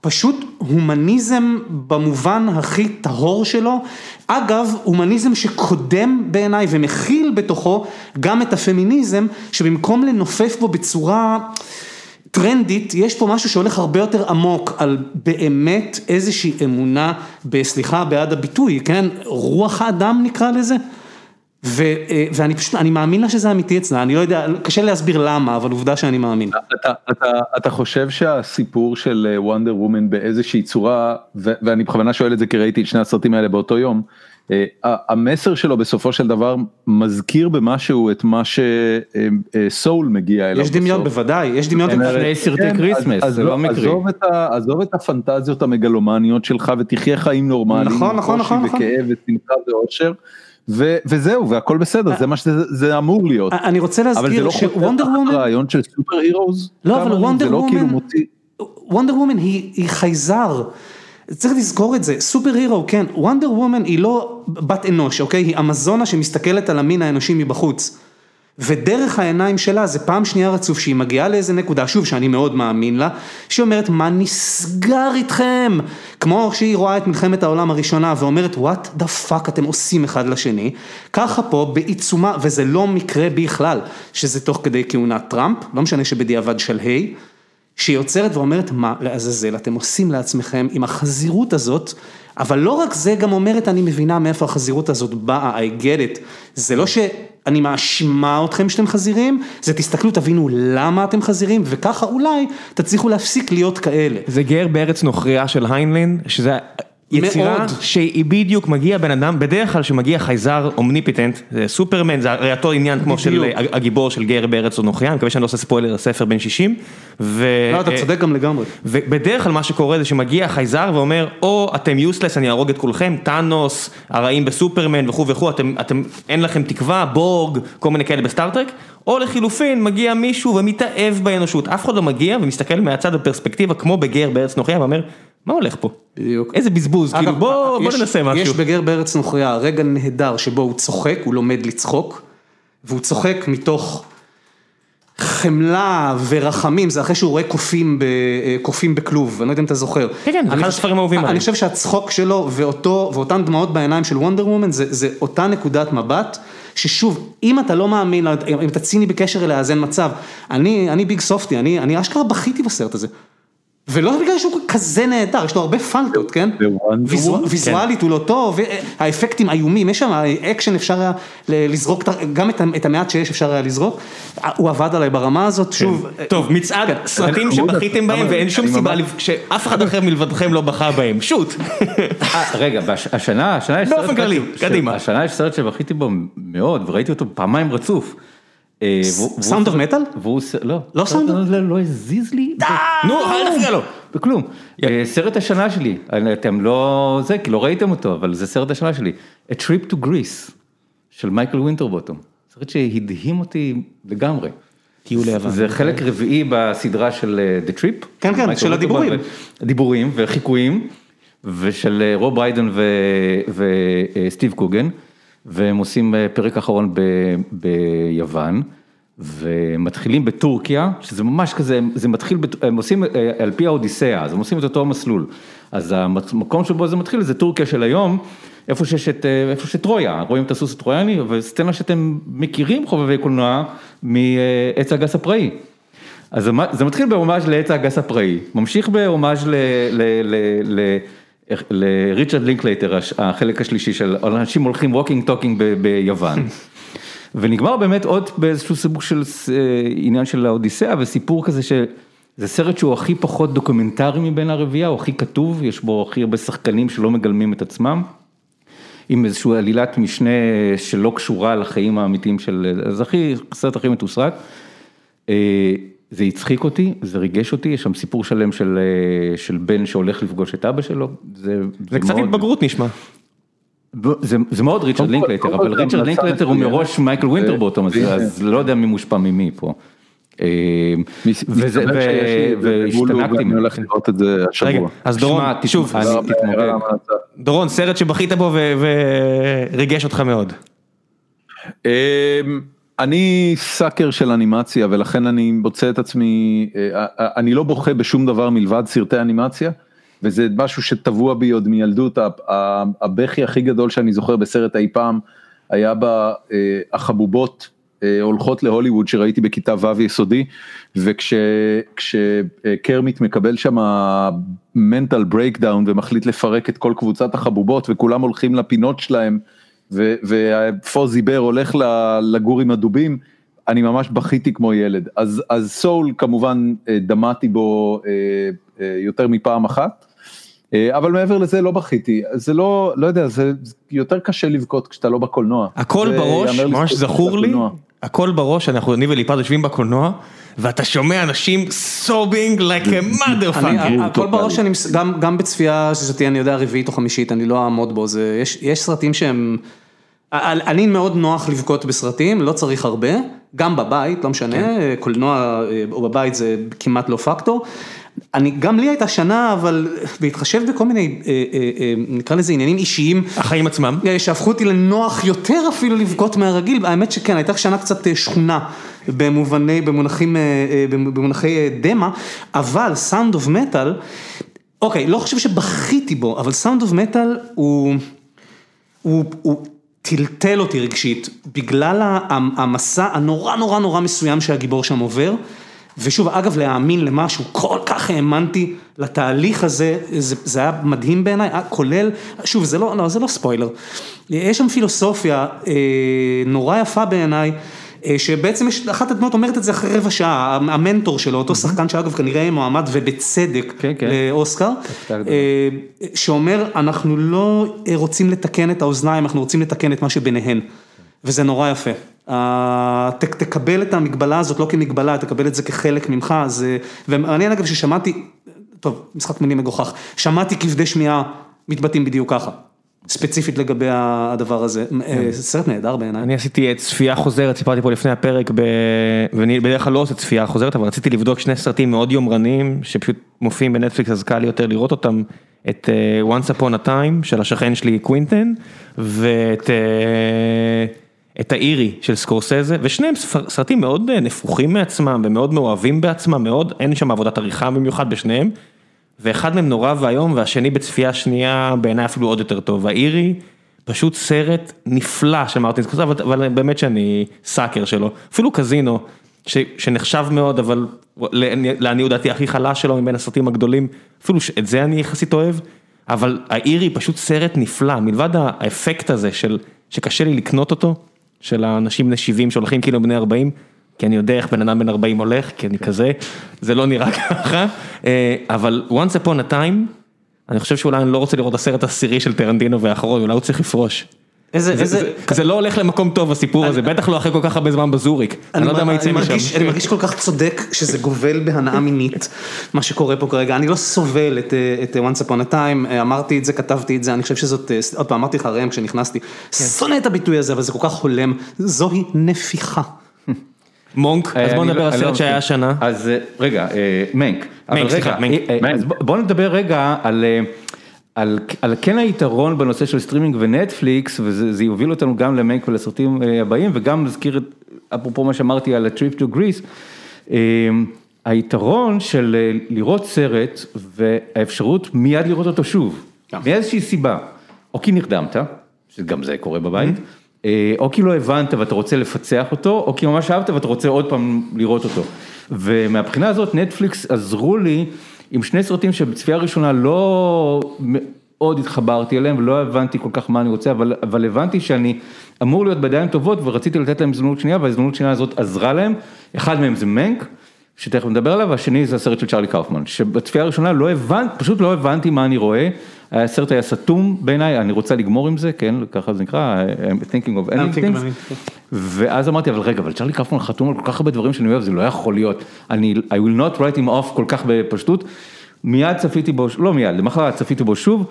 פשוט הומניזם במובן הכי טהור שלו, אגב הומניזם שקודם בעיניי ומכיל בתוכו גם את הפמיניזם, שבמקום לנופף בו בצורה טרנדית, יש פה משהו שהולך הרבה יותר עמוק על באמת איזושהי אמונה, סליחה בעד הביטוי, כן, רוח האדם נקרא לזה. ואני פשוט, אני מאמין לה שזה אמיתי אצלה, אני לא יודע, קשה להסביר למה, אבל עובדה שאני מאמין. אתה חושב שהסיפור של וונדר וומן באיזושהי צורה, ואני בכוונה שואל את זה כי ראיתי את שני הסרטים האלה באותו יום, המסר שלו בסופו של דבר מזכיר במשהו את מה ש Soul מגיע אליו. יש דמיון בוודאי, יש דמיון לפני סרטי כריסמס, זה לא מקרי. עזוב את הפנטזיות המגלומניות שלך ותחיה חיים נורמליים, נכון, נכון, נכון, וכאב ושמחה ואושר. וזהו והכל בסדר זה מה שזה אמור להיות. אני רוצה להזכיר שוונדר וומן, רעיון של סופר הירוז, לא אבל וונדר וומן, וונדר וומן היא חייזר. צריך לזכור את זה, סופר הירו, כן, וונדר וומן היא לא בת אנוש, אוקיי? היא אמזונה שמסתכלת על המין האנושי מבחוץ. ודרך העיניים שלה זה פעם שנייה רצוף שהיא מגיעה לאיזה נקודה, שוב שאני מאוד מאמין לה, שהיא אומרת מה נסגר איתכם, כמו שהיא רואה את מלחמת העולם הראשונה ואומרת what the fuck אתם עושים אחד לשני, ככה פה בעיצומה, וזה לא מקרה בכלל, שזה תוך כדי כהונת טראמפ, לא משנה שבדיעבד שלהי, שהיא עוצרת ואומרת מה לעזאזל אתם עושים לעצמכם עם החזירות הזאת, אבל לא רק זה גם אומרת אני מבינה מאיפה החזירות הזאת באה, I get it, זה לא שאני מאשימה אתכם שאתם חזירים, זה תסתכלו תבינו למה אתם חזירים וככה אולי תצליחו להפסיק להיות כאלה. זה גר בארץ נוכריה של היינליין, שזה יצירה מאוד. שהיא בדיוק מגיע בן אדם, בדרך כלל שמגיע חייזר omnipotent, זה סופרמן, זה הרי אותו עניין כמו של הגיבור של גר בארץ נוכריה, אני מקווה שאני לא עושה ספוילר לספר בן 60. ו... לא, אתה צודק גם לגמרי. ובדרך כלל מה שקורה זה שמגיע חייזר ואומר, או אתם useless, אני אהרוג את כולכם, טאנוס, הרעים בסופרמן וכו' וכו', אתם, אתם, אין לכם תקווה, בורג, כל מיני כאלה בסטארטרק, או לחילופין, מגיע מישהו ומתאהב באנושות, אף אחד לא מגיע ומסתכל מהצד בפרספקטיבה כמו בגר בארץ נוכריה ואומר, מה הולך פה? בדיוק. איזה בזבוז, כאילו בוא, בוא ננסה משהו. יש בגר בארץ נוכריה רגע נהדר שבו הוא צוחק, הוא לומד לצחוק, והוא צוחק מתוך חמלה ורחמים, זה אחרי שהוא רואה קופים, קופים בכלוב, אני לא יודע אם אתה זוכר. כן, כן, זה אחד הספרים האהובים עליי. אני חושב שהצחוק שלו ואותו, ואותן דמעות בעיניים של וונדר וומן, זה, זה אותה נקודת מבט. ששוב, אם אתה לא מאמין, אם אתה ציני בקשר אליה, אז אין מצב. אני, אני big softy, אני, אני אשכרה בכיתי בסרט הזה. ולא בגלל שהוא כזה נהדר, יש לו הרבה פלטות, כן? ויזואלית הוא לא טוב, האפקטים איומים, יש שם אקשן אפשר היה לזרוק, גם את המעט שיש אפשר היה לזרוק, הוא עבד עליי ברמה הזאת, שוב. טוב, מצעד סרטים שבכיתם בהם ואין שום סיבה שאף אחד אחר מלבדכם לא בכה בהם, shoot. רגע, השנה. השנה יש סרט שבכיתי בו מאוד וראיתי אותו פעמיים רצוף. Sound of Metal? לא. לא סאונד? לא הזיז לי. נו, אל תפריע לו. בכלום. סרט השנה שלי, אתם לא, זה, כי לא ראיתם אותו, אבל זה סרט השנה שלי. A Trip to Greece, של מייקל ווינטרבוטום. סרט שהדהים אותי לגמרי. טיול ליוון. זה חלק רביעי בסדרה של The Trip. כן, כן, של הדיבורים. דיבורים וחיקויים, ושל רוב ריידן וסטיב קוגן. והם עושים אה, פרק אחרון ב, ביוון, ומתחילים בטורקיה, שזה ממש כזה, זה מתחיל, הם עושים אה, על פי האודיסאה, אז הם עושים את אותו מסלול. אז המקום שבו זה מתחיל זה טורקיה של היום, איפה שיש את, אה, איפה שטרויה, רואים את הסוס הטרויאני, וסצנה שאתם מכירים חובבי קולנוע מעץ הגס הפראי. אז זה מתחיל בהומאז' לעץ האגס הפראי, ממשיך בהומאז' ל... ל, ל, ל לריצ'רד לינקלייטר, החלק השלישי של אנשים הולכים walking talking ביוון. ונגמר באמת עוד באיזשהו סיבוב של אה, עניין של האודיסאה וסיפור כזה שזה סרט שהוא הכי פחות דוקומנטרי מבין הרביעייה, הוא הכי כתוב, יש בו הכי הרבה שחקנים שלא מגלמים את עצמם. עם איזושהי עלילת משנה שלא קשורה לחיים האמיתיים של, זה הכי, סרט הכי מתוסרט. זה הצחיק אותי, זה ריגש אותי, יש שם סיפור שלם של אה, של בן שהולך לפגוש את אבא שלו, זה זה קצת התבגרות נשמע. זה זה מאוד ריצ'רד לינקלייטר, אבל ריצ'רד לינקלייטר הוא מראש מייקל ווינטרבוטום, אז לא יודע מי מושפע ממי פה. אה, והשתנקתי. אני הולך לראות את זה השבוע. אז דורון, שוב, דורון, סרט שבכית בו וריגש אותך מאוד. אני sucker של אנימציה ולכן אני מוצא את עצמי, אה, אה, אה, אני לא בוכה בשום דבר מלבד סרטי אנימציה וזה משהו שטבוע בי עוד מילדות, הבכי הכי גדול שאני זוכר בסרט אי פעם היה בחבובות הולכות להוליווד שראיתי בכיתה ו' יסודי וכשקרמיט מקבל שם mental breakdown ומחליט לפרק את כל קבוצת החבובות וכולם הולכים לפינות שלהם. ופוזי בר הולך לגור עם הדובים, אני ממש בכיתי כמו ילד. אז, אז סול כמובן אה, דמעתי בו אה, אה, יותר מפעם אחת, אבל מעבר לזה לא בכיתי, זה לא, לא יודע, זה יותר קשה לבכות כשאתה לא בקולנוע. הכל בראש, ממש זכור לי, הכל בראש, אנחנו, אני וליפד יושבים בקולנוע. ואתה שומע אנשים סובינג like a motherfucker. הכל בראש, גם בצפייה שזאתי אני יודע רביעית או חמישית, אני לא אעמוד בו, יש סרטים שהם, אני מאוד נוח לבכות בסרטים, לא צריך הרבה, גם בבית, לא משנה, כן. קולנוע או בבית זה כמעט לא פקטור. אני, גם לי הייתה שנה, אבל בהתחשב בכל מיני, אה, אה, אה, נקרא לזה עניינים אישיים. החיים עצמם. שהפכו אותי לנוח יותר אפילו לבכות מהרגיל, האמת שכן, הייתה שנה קצת שכונה במובני, במונחים, במונחי דמעה, אבל Sound of Metal, אוקיי, לא חושב שבכיתי בו, אבל Sound of Metal הוא, הוא, הוא טלטל אותי רגשית, בגלל המסע הנורא נורא נורא מסוים שהגיבור שם עובר. ושוב, אגב, להאמין למשהו, כל כך האמנתי לתהליך הזה, זה, זה היה מדהים בעיניי, אה, כולל, שוב, זה לא, לא, זה לא ספוילר, יש שם פילוסופיה אה, נורא יפה בעיניי. אה, שבעצם יש, אחת הדמות אומרת את זה אחרי רבע שעה, המנטור שלו, אותו שחקן שאגב כנראה מועמד ובצדק כן, כן. לאוסקר, שאומר אנחנו לא רוצים לתקן את האוזניים, אנחנו רוצים לתקן את מה שביניהן, וזה נורא יפה. תקבל את המגבלה הזאת לא כמגבלה, תקבל את זה כחלק ממך, זה, ומעניין אגב ששמעתי, טוב, משחק מילים מגוחך, שמעתי כבדי שמיעה מתבטאים בדיוק ככה. ספציפית לגבי הדבר הזה, כן. אה, סרט נהדר בעיניי. אני עשיתי צפייה חוזרת, סיפרתי פה לפני הפרק, ואני בדרך כלל לא עושה צפייה חוזרת, אבל רציתי לבדוק שני סרטים מאוד יומרניים, שפשוט מופיעים בנטפליקס, אז קל לי יותר לראות אותם, את אה, Once Upon a Time של השכן שלי קווינטן, ואת... אה, את האירי של סקורסזה, ושניהם סרטים מאוד נפוחים מעצמם ומאוד מאוהבים בעצמם מאוד, אין שם עבודת עריכה במיוחד בשניהם, ואחד מהם נורא ואיום והשני בצפייה שנייה בעיניי אפילו עוד יותר טוב, האירי פשוט סרט נפלא של מרטין סקורסזה, אבל, אבל באמת שאני סאקר שלו, אפילו קזינו, ש, שנחשב מאוד אבל לעניות דעתי הכי חלש שלו מבין הסרטים הגדולים, אפילו את זה אני יחסית אוהב, אבל האירי פשוט סרט נפלא, מלבד האפקט הזה של שקשה לי לקנות אותו. של האנשים בני 70 שהולכים כאילו בני 40, כי אני יודע איך בן אדם בן 40 הולך, כי אני כזה, זה לא נראה ככה, אה, אבל once upon a time, אני חושב שאולי אני לא רוצה לראות הסרט העשירי של טרנטינו והאחרון, אולי הוא צריך לפרוש. איזה, איזה... זה לא הולך למקום טוב הסיפור הזה, בטח לא אחרי כל כך הרבה זמן בזוריק, אני לא יודע מה יצא משם. אני מרגיש כל כך צודק שזה גובל בהנאה מינית, מה שקורה פה כרגע, אני לא סובל את once upon a time, אמרתי את זה, כתבתי את זה, אני חושב שזאת, עוד פעם אמרתי לך ראם כשנכנסתי, כן. שונא את הביטוי הזה, אבל זה כל כך הולם, זוהי נפיחה. מונק, אז בוא נדבר על סרט שהיה השנה. אז רגע, מנק. מנק, סליחה, מנק. בוא נדבר רגע על... על על כן היתרון בנושא של סטרימינג ונטפליקס, וזה יוביל אותנו גם למנק ולסרטים אה, הבאים, וגם נזכיר, אפרופו מה שאמרתי על ה-Trip to Greece, אה, היתרון של אה, לראות סרט והאפשרות מיד לראות אותו שוב, מאיזושהי סיבה, או כי נרדמת, שגם זה קורה בבית, mm-hmm. או כי לא הבנת ואתה רוצה לפצח אותו, או כי ממש אהבת ואתה רוצה עוד פעם לראות אותו. ומהבחינה הזאת נטפליקס עזרו לי עם שני סרטים שבצפייה ראשונה לא מאוד התחברתי אליהם ולא הבנתי כל כך מה אני רוצה, אבל, אבל הבנתי שאני אמור להיות בידיים טובות ורציתי לתת להם הזדמנות שנייה וההזדמנות שנייה הזאת עזרה להם, אחד מהם זה מנק. שתכף נדבר עליו, והשני זה הסרט של צ'רלי קאופמן, שבצפייה הראשונה לא הבנתי, פשוט לא הבנתי מה אני רואה, הסרט היה סתום בעיניי, אני רוצה לגמור עם זה, כן, ככה זה נקרא, I'm thinking of ending things, ואז אמרתי, אבל רגע, אבל צ'רלי קאופמן חתום על כל כך הרבה דברים שאני אוהב, זה לא יכול להיות, אני, I will not write him off כל כך בפשטות, מיד צפיתי בו, לא מיד, למחרת צפיתי בו שוב.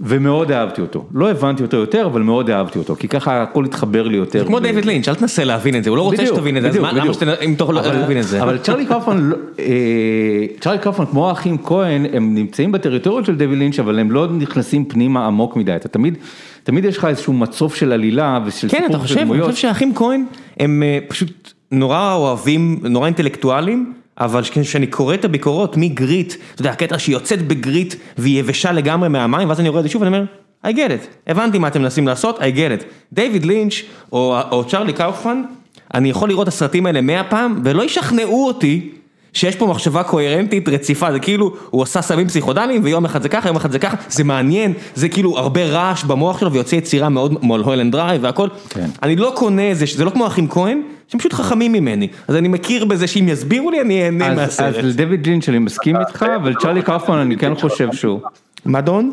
ומאוד אהבתי אותו, לא הבנתי אותו יותר, אבל מאוד אהבתי אותו, כי ככה הכל התחבר לי יותר. כמו דיוויד לינץ', אל תנסה להבין את זה, הוא לא רוצה שתבין את זה, אז למה שאתה, אם יכול להבין את זה. אבל צ'רלי קאופמן, לא- אה, צ'רלי קאופמן כמו האחים כהן, הם נמצאים בטריטוריות של דיוויד לינץ', אבל הם לא נכנסים פנימה עמוק מדי, אתה תמיד, תמיד יש לך איזשהו מצוף של עלילה ושל סיפור של דמויות. כן, אתה חושב, אני חושב שהאחים כהן הם אה, פשוט נורא אוהבים, נורא אינטלקטואלים. אבל כשאני קורא את הביקורות מגריט, אתה יודע, הקטע שהיא יוצאת בגריט והיא יבשה לגמרי מהמים, ואז אני רואה את זה שוב ואני אומר, I get it, הבנתי מה אתם מנסים לעשות, I get it. דיוויד לינץ' או, או צ'רלי קאופמן, אני יכול לראות את הסרטים האלה מאה פעם, ולא ישכנעו אותי שיש פה מחשבה קוהרנטית רציפה, זה כאילו, הוא עושה סמים פסיכודליים ויום אחד זה ככה, יום אחד זה ככה, זה מעניין, זה כאילו הרבה רעש במוח שלו ויוצא יצירה מאוד מולהולנד דרייב והכל, כן. אני לא קונה זה, זה לא כמו אחים כהן, שהם פשוט חכמים ממני, אז אני מכיר בזה שאם יסבירו לי אני אהנה מהסרט. אז לדויד לינץ' אני מסכים איתך, אבל צ'רלי קאופמן אני כן חושב שהוא. מה דורון?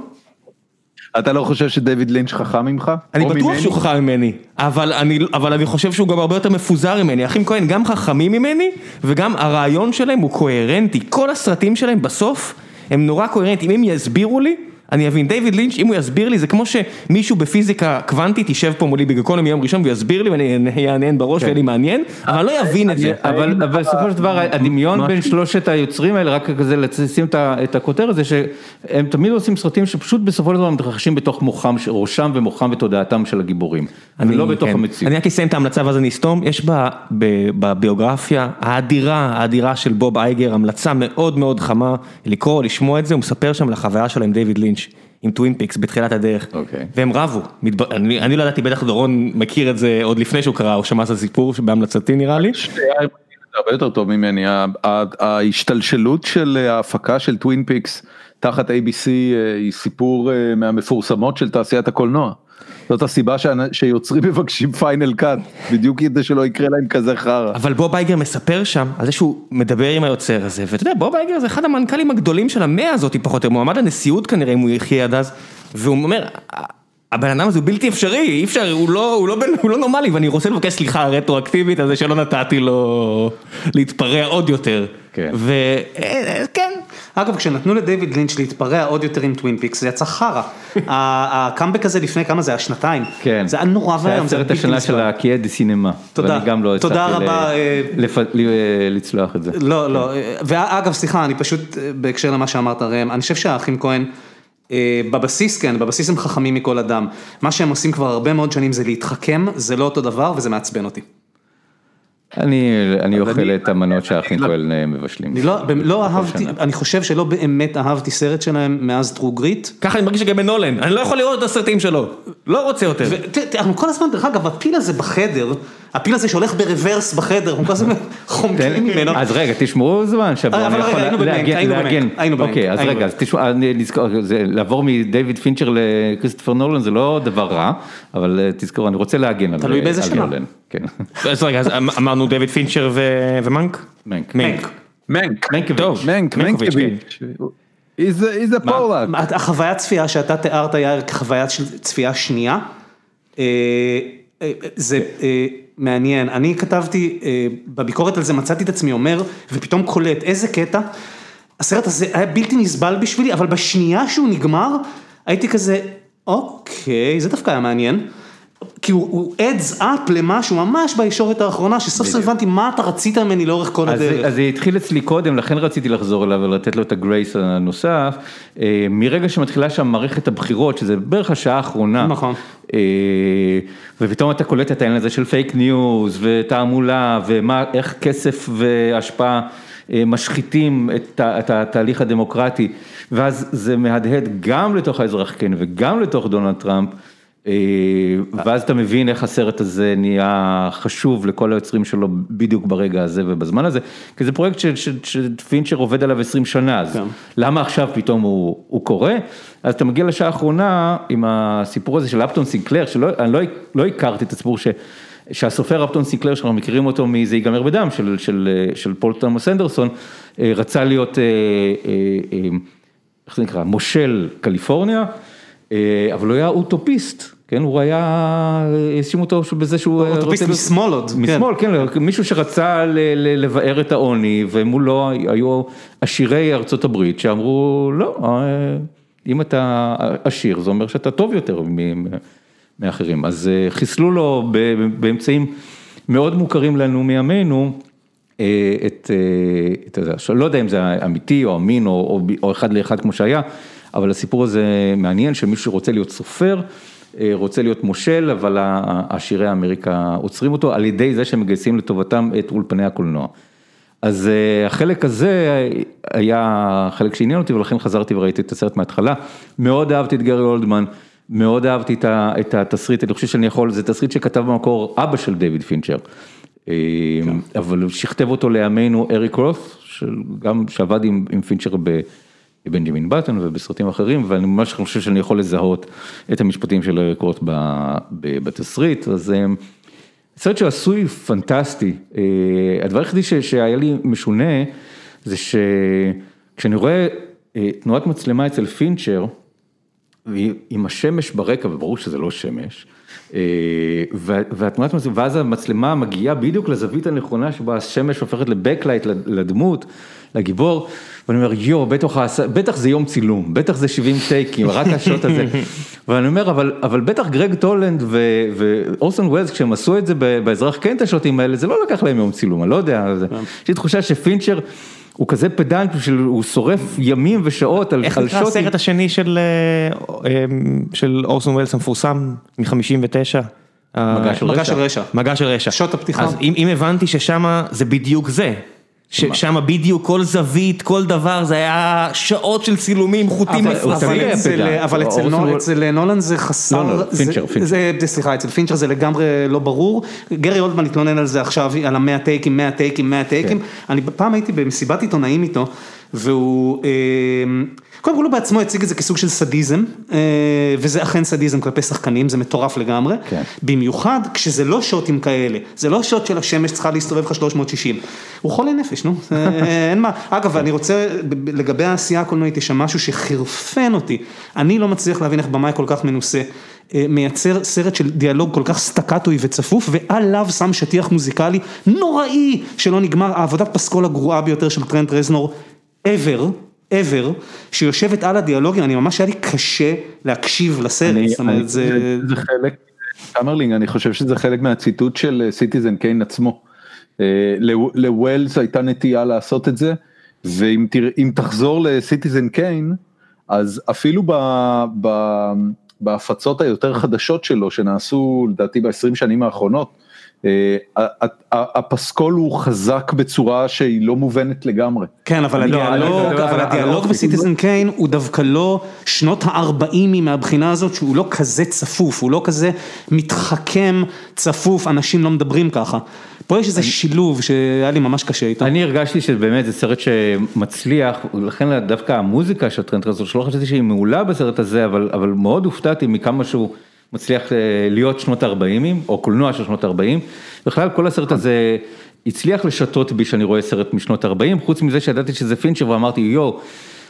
אתה לא חושב שדויד לינץ' חכם ממך? אני בטוח שהוא חכם ממני, אבל אני, אבל אני חושב שהוא גם הרבה יותר מפוזר ממני, אחים כהן גם חכמים ממני, וגם הרעיון שלהם הוא קוהרנטי, כל הסרטים שלהם בסוף הם נורא קוהרנטיים, אם הם יסבירו לי, אני אבין, דיוויד לינץ', אם הוא יסביר לי, זה כמו שמישהו בפיזיקה קוונטית יישב פה מולי בגיקונומי יום ראשון ויסביר לי ואני אעניין בראש ויהיה לי מעניין, אבל לא יבין את זה. אבל בסופו של דבר הדמיון בין שלושת היוצרים האלה, רק כזה לשים את הכותרת, זה שהם תמיד עושים סרטים שפשוט בסופו של דבר מתרחשים בתוך מוחם, ראשם ומוחם ותודעתם של הגיבורים, ולא בתוך המציאות. אני רק אסיים את ההמלצה ואז אני אסתום, יש בביוגרפיה האדירה, האדירה של בוב אייגר, המלצה מאוד מאוד חמה, לקרוא, לשמוע את זה, הוא מספר שם על החוויה שלו עם דיוויד לינץ'. עם טווין פיקס בתחילת הדרך, okay. והם רבו, אני, אני לא ידעתי, בטח דורון מכיר את זה עוד לפני שהוא קרא, או שמע את הסיפור בהמלצתי נראה לי. הרבה יותר טוב ממני, ההשתלשלות של ההפקה של טווין פיקס תחת ABC אה, היא סיפור אה, מהמפורסמות של תעשיית הקולנוע. זאת הסיבה שיוצרים מבקשים פיינל קאט, בדיוק כדי שלא יקרה להם כזה חרא. אבל בוב אייגר מספר שם על זה שהוא מדבר עם היוצר הזה, ואתה יודע, בוב אייגר זה אחד המנכ"לים הגדולים של המאה הזאת פחות או יותר, מועמד הנשיאות כנראה אם הוא יחיה עד אז, והוא אומר, הבן אדם הזה הוא בלתי אפשרי, אי אפשר, הוא לא, הוא, לא, הוא לא נורמלי ואני רוצה לבקש סליחה רטרואקטיבית על זה שלא נתתי לו להתפרע עוד יותר. כן. וכן. אגב, כשנתנו לדיוויד לינץ' להתפרע עוד יותר עם טווין פיקס, זה יצא חרא. הקאמבק הזה לפני כמה זה היה שנתיים. כן. זה היה נורא ואיום. זה היה סרט השנה של הקיה דה סינמה. תודה. ואני גם לא הצלחתי תודה רבה. לצלוח את זה. לא, לא. ואגב, סליחה, אני פשוט, בהקשר למה שאמרת ראם, אני חושב שהאחים כהן, בבסיס כן, בבסיס הם חכמים מכל אדם. מה שהם עושים כבר הרבה מאוד שנים זה להתחכם, זה לא אותו דבר וזה מעצבן אותי. אני אוכל את המנות שהאחים כהן מבשלים. אני לא אהבתי, אני חושב שלא באמת אהבתי סרט שלהם מאז טרו גריט. ככה אני מרגיש גם בנולן, אני לא יכול לראות את הסרטים שלו, לא רוצה יותר. אנחנו כל הזמן, דרך אגב, הפיל הזה בחדר, הפיל הזה שהולך ברוורס בחדר, אנחנו כל הזמן חומקים ממנו. אז רגע, תשמעו זמן שבו אני יכול להגן. היינו במנק, אוקיי, אז רגע, אז תשמעו, לעבור מדייוויד פינצ'ר לכריסטופר נולן זה לא דבר רע, אבל תזכור, אני רוצה להגן על נולן. תלוי באיזה שנה. אז רגע, אז אמרנו דייוויד פינצ'ר ומנק? מנק. מנק. מנק. טוב, מנקוביץ'. איזה פולק. החוויית צפייה שאתה תיארת היה חוויית צפייה שנייה. זה מעניין, אני כתבתי בביקורת על זה מצאתי את עצמי אומר ופתאום קולט איזה קטע, הסרט הזה היה בלתי נסבל בשבילי אבל בשנייה שהוא נגמר הייתי כזה אוקיי זה דווקא היה מעניין. כי הוא adds up למשהו ממש בישורת האחרונה שסוף סוף הבנתי מה אתה רצית ממני לאורך כל הדרך. אז זה התחיל אצלי קודם לכן רציתי לחזור אליו ולתת לו את ה-grace הנוסף, מרגע שמתחילה שם מערכת הבחירות שזה בערך השעה האחרונה, נכון, ופתאום אתה קולט את העניין הזה של פייק ניוז ותעמולה ואיך כסף והשפעה משחיתים את התהליך הדמוקרטי ואז זה מהדהד גם לתוך האזרח כן וגם לתוך דונלד טראמפ. ואז אתה מבין איך הסרט הזה נהיה חשוב לכל היוצרים שלו בדיוק ברגע הזה ובזמן הזה, כי זה פרויקט שפינצ'ר עובד עליו 20 שנה, אז למה עכשיו פתאום הוא קורה? אז אתה מגיע לשעה האחרונה עם הסיפור הזה של אפטון סינקלר, שאני לא הכרתי את הסיפור שהסופר אפטון סינקלר שאנחנו מכירים אותו מ"זה ייגמר בדם" של פול תומאס אנדרסון, רצה להיות, איך זה נקרא, מושל קליפורניה, אבל הוא היה אוטופיסט. כן, הוא היה, האשימו אותו בזה שהוא... אוטופיסט משמאל עוד. משמאל, כן, מישהו שרצה לבאר את העוני ומולו היו עשירי ארצות הברית שאמרו לא, אם אתה עשיר זה אומר שאתה טוב יותר מאחרים, אז חיסלו לו באמצעים מאוד מוכרים לנו מימינו את, לא יודע אם זה אמיתי או אמין או אחד לאחד כמו שהיה, אבל הסיפור הזה מעניין שמישהו שרוצה להיות סופר, רוצה להיות מושל, אבל עשירי אמריקה עוצרים אותו על ידי זה שהם מגייסים לטובתם את אולפני הקולנוע. אז החלק הזה היה חלק שעניין אותי ולכן חזרתי וראיתי את הסרט מההתחלה. מאוד אהבתי את גרי אולדמן, מאוד אהבתי את התסריט, אני חושב שאני יכול, זה תסריט שכתב במקור אבא של דיוויד פינצ'ר. אבל שכתב אותו לימינו אריק רוס, גם שעבד עם פינצ'ר ב... בבנג'מין באטון ובסרטים אחרים, ואני ממש חושב שאני יכול לזהות את המשפטים של אריק רוט בתסריט, אז סרט שעשוי פנטסטי, הדבר היחידי שהיה לי משונה, זה שכשאני רואה תנועת מצלמה אצל פינצ'ר, עם השמש ברקע, וברור שזה לא שמש, והתנועת מצלמה, ואז המצלמה מגיעה בדיוק לזווית הנכונה שבה השמש הופכת ל-backlight לדמות, לגיבור, ואני אומר יואו, בטח, בטח זה יום צילום, בטח זה 70 טייקים, רק השוט הזה, ואני אומר אבל, אבל בטח גרג טולנד ואורסון ווילס כשהם עשו את זה באזרח כן את השוטים האלה, זה לא לקח להם יום צילום, אני לא יודע, יש לי תחושה שפינצ'ר הוא כזה פדנט, הוא שורף ימים ושעות על שוטים. איך נקרא הסרט השני של אורסון ווילס המפורסם מ-59? מגע של רשע. מגע של רשע. שוט הפתיחה. אז אם הבנתי ששם זה בדיוק זה. ששם בדיוק כל זווית, כל דבר, זה היה שעות של צילומים, חוטים נפרסים. אבל אצל נולן זה חסר, לא, לא, פינצ'ר, פינצ'ר. סליחה, אצל פינצ'ר זה לגמרי לא ברור. גרי אולדמן התלונן על זה עכשיו, על המאה טייקים, מאה טייקים, מאה טייקים. אני פעם הייתי במסיבת עיתונאים איתו, והוא... קודם כל הוא בעצמו הציג את זה כסוג של סדיזם, וזה אכן סדיזם כלפי שחקנים, זה מטורף לגמרי, במיוחד כשזה לא שוטים כאלה, זה לא שוט של השמש צריכה להסתובב לך 360, הוא חולה נפש, נו, אין מה, אגב, אני רוצה, לגבי העשייה הקולנועית, יש שם משהו שחירפן אותי, אני לא מצליח להבין איך במאי כל כך מנוסה. מייצר סרט של דיאלוג כל כך סטקטוי וצפוף ועליו שם שטיח מוזיקלי נוראי שלא נגמר. העבודת פסקול הגרועה ביותר של טרנט רזנור ever. ever, שיושבת על הדיאלוגים, אני ממש היה לי קשה להקשיב לסרט, זאת אומרת זה... זה חלק, קמרלינג, אני חושב שזה חלק מהציטוט של Citizen Kane עצמו. לווילס הייתה נטייה לעשות את זה, ואם תחזור לסיטיזן קיין, אז אפילו ב, ב, בהפצות היותר חדשות שלו, שנעשו לדעתי ב-20 שנים האחרונות, אה, הפסקול הוא חזק בצורה שהיא לא מובנת לגמרי. כן, אבל הדיאלוג בסיטיזן קיין הוא דווקא לא שנות הארבעים מהבחינה הזאת שהוא לא כזה צפוף, הוא לא כזה מתחכם צפוף, אנשים לא מדברים ככה. פה יש איזה שילוב שהיה לי ממש קשה איתו. אני הרגשתי שבאמת זה סרט שמצליח, לכן דווקא המוזיקה של טרנט רזור, שלא חשבתי שהיא מעולה בסרט הזה, אבל מאוד הופתעתי מכמה שהוא... מצליח להיות שנות ה-40, או קולנוע של שנות ה-40, בכלל כל הסרט הזה הצליח לשתות בי שאני רואה סרט משנות ה-40, חוץ מזה שידעתי שזה פינצ'ר ואמרתי יואו.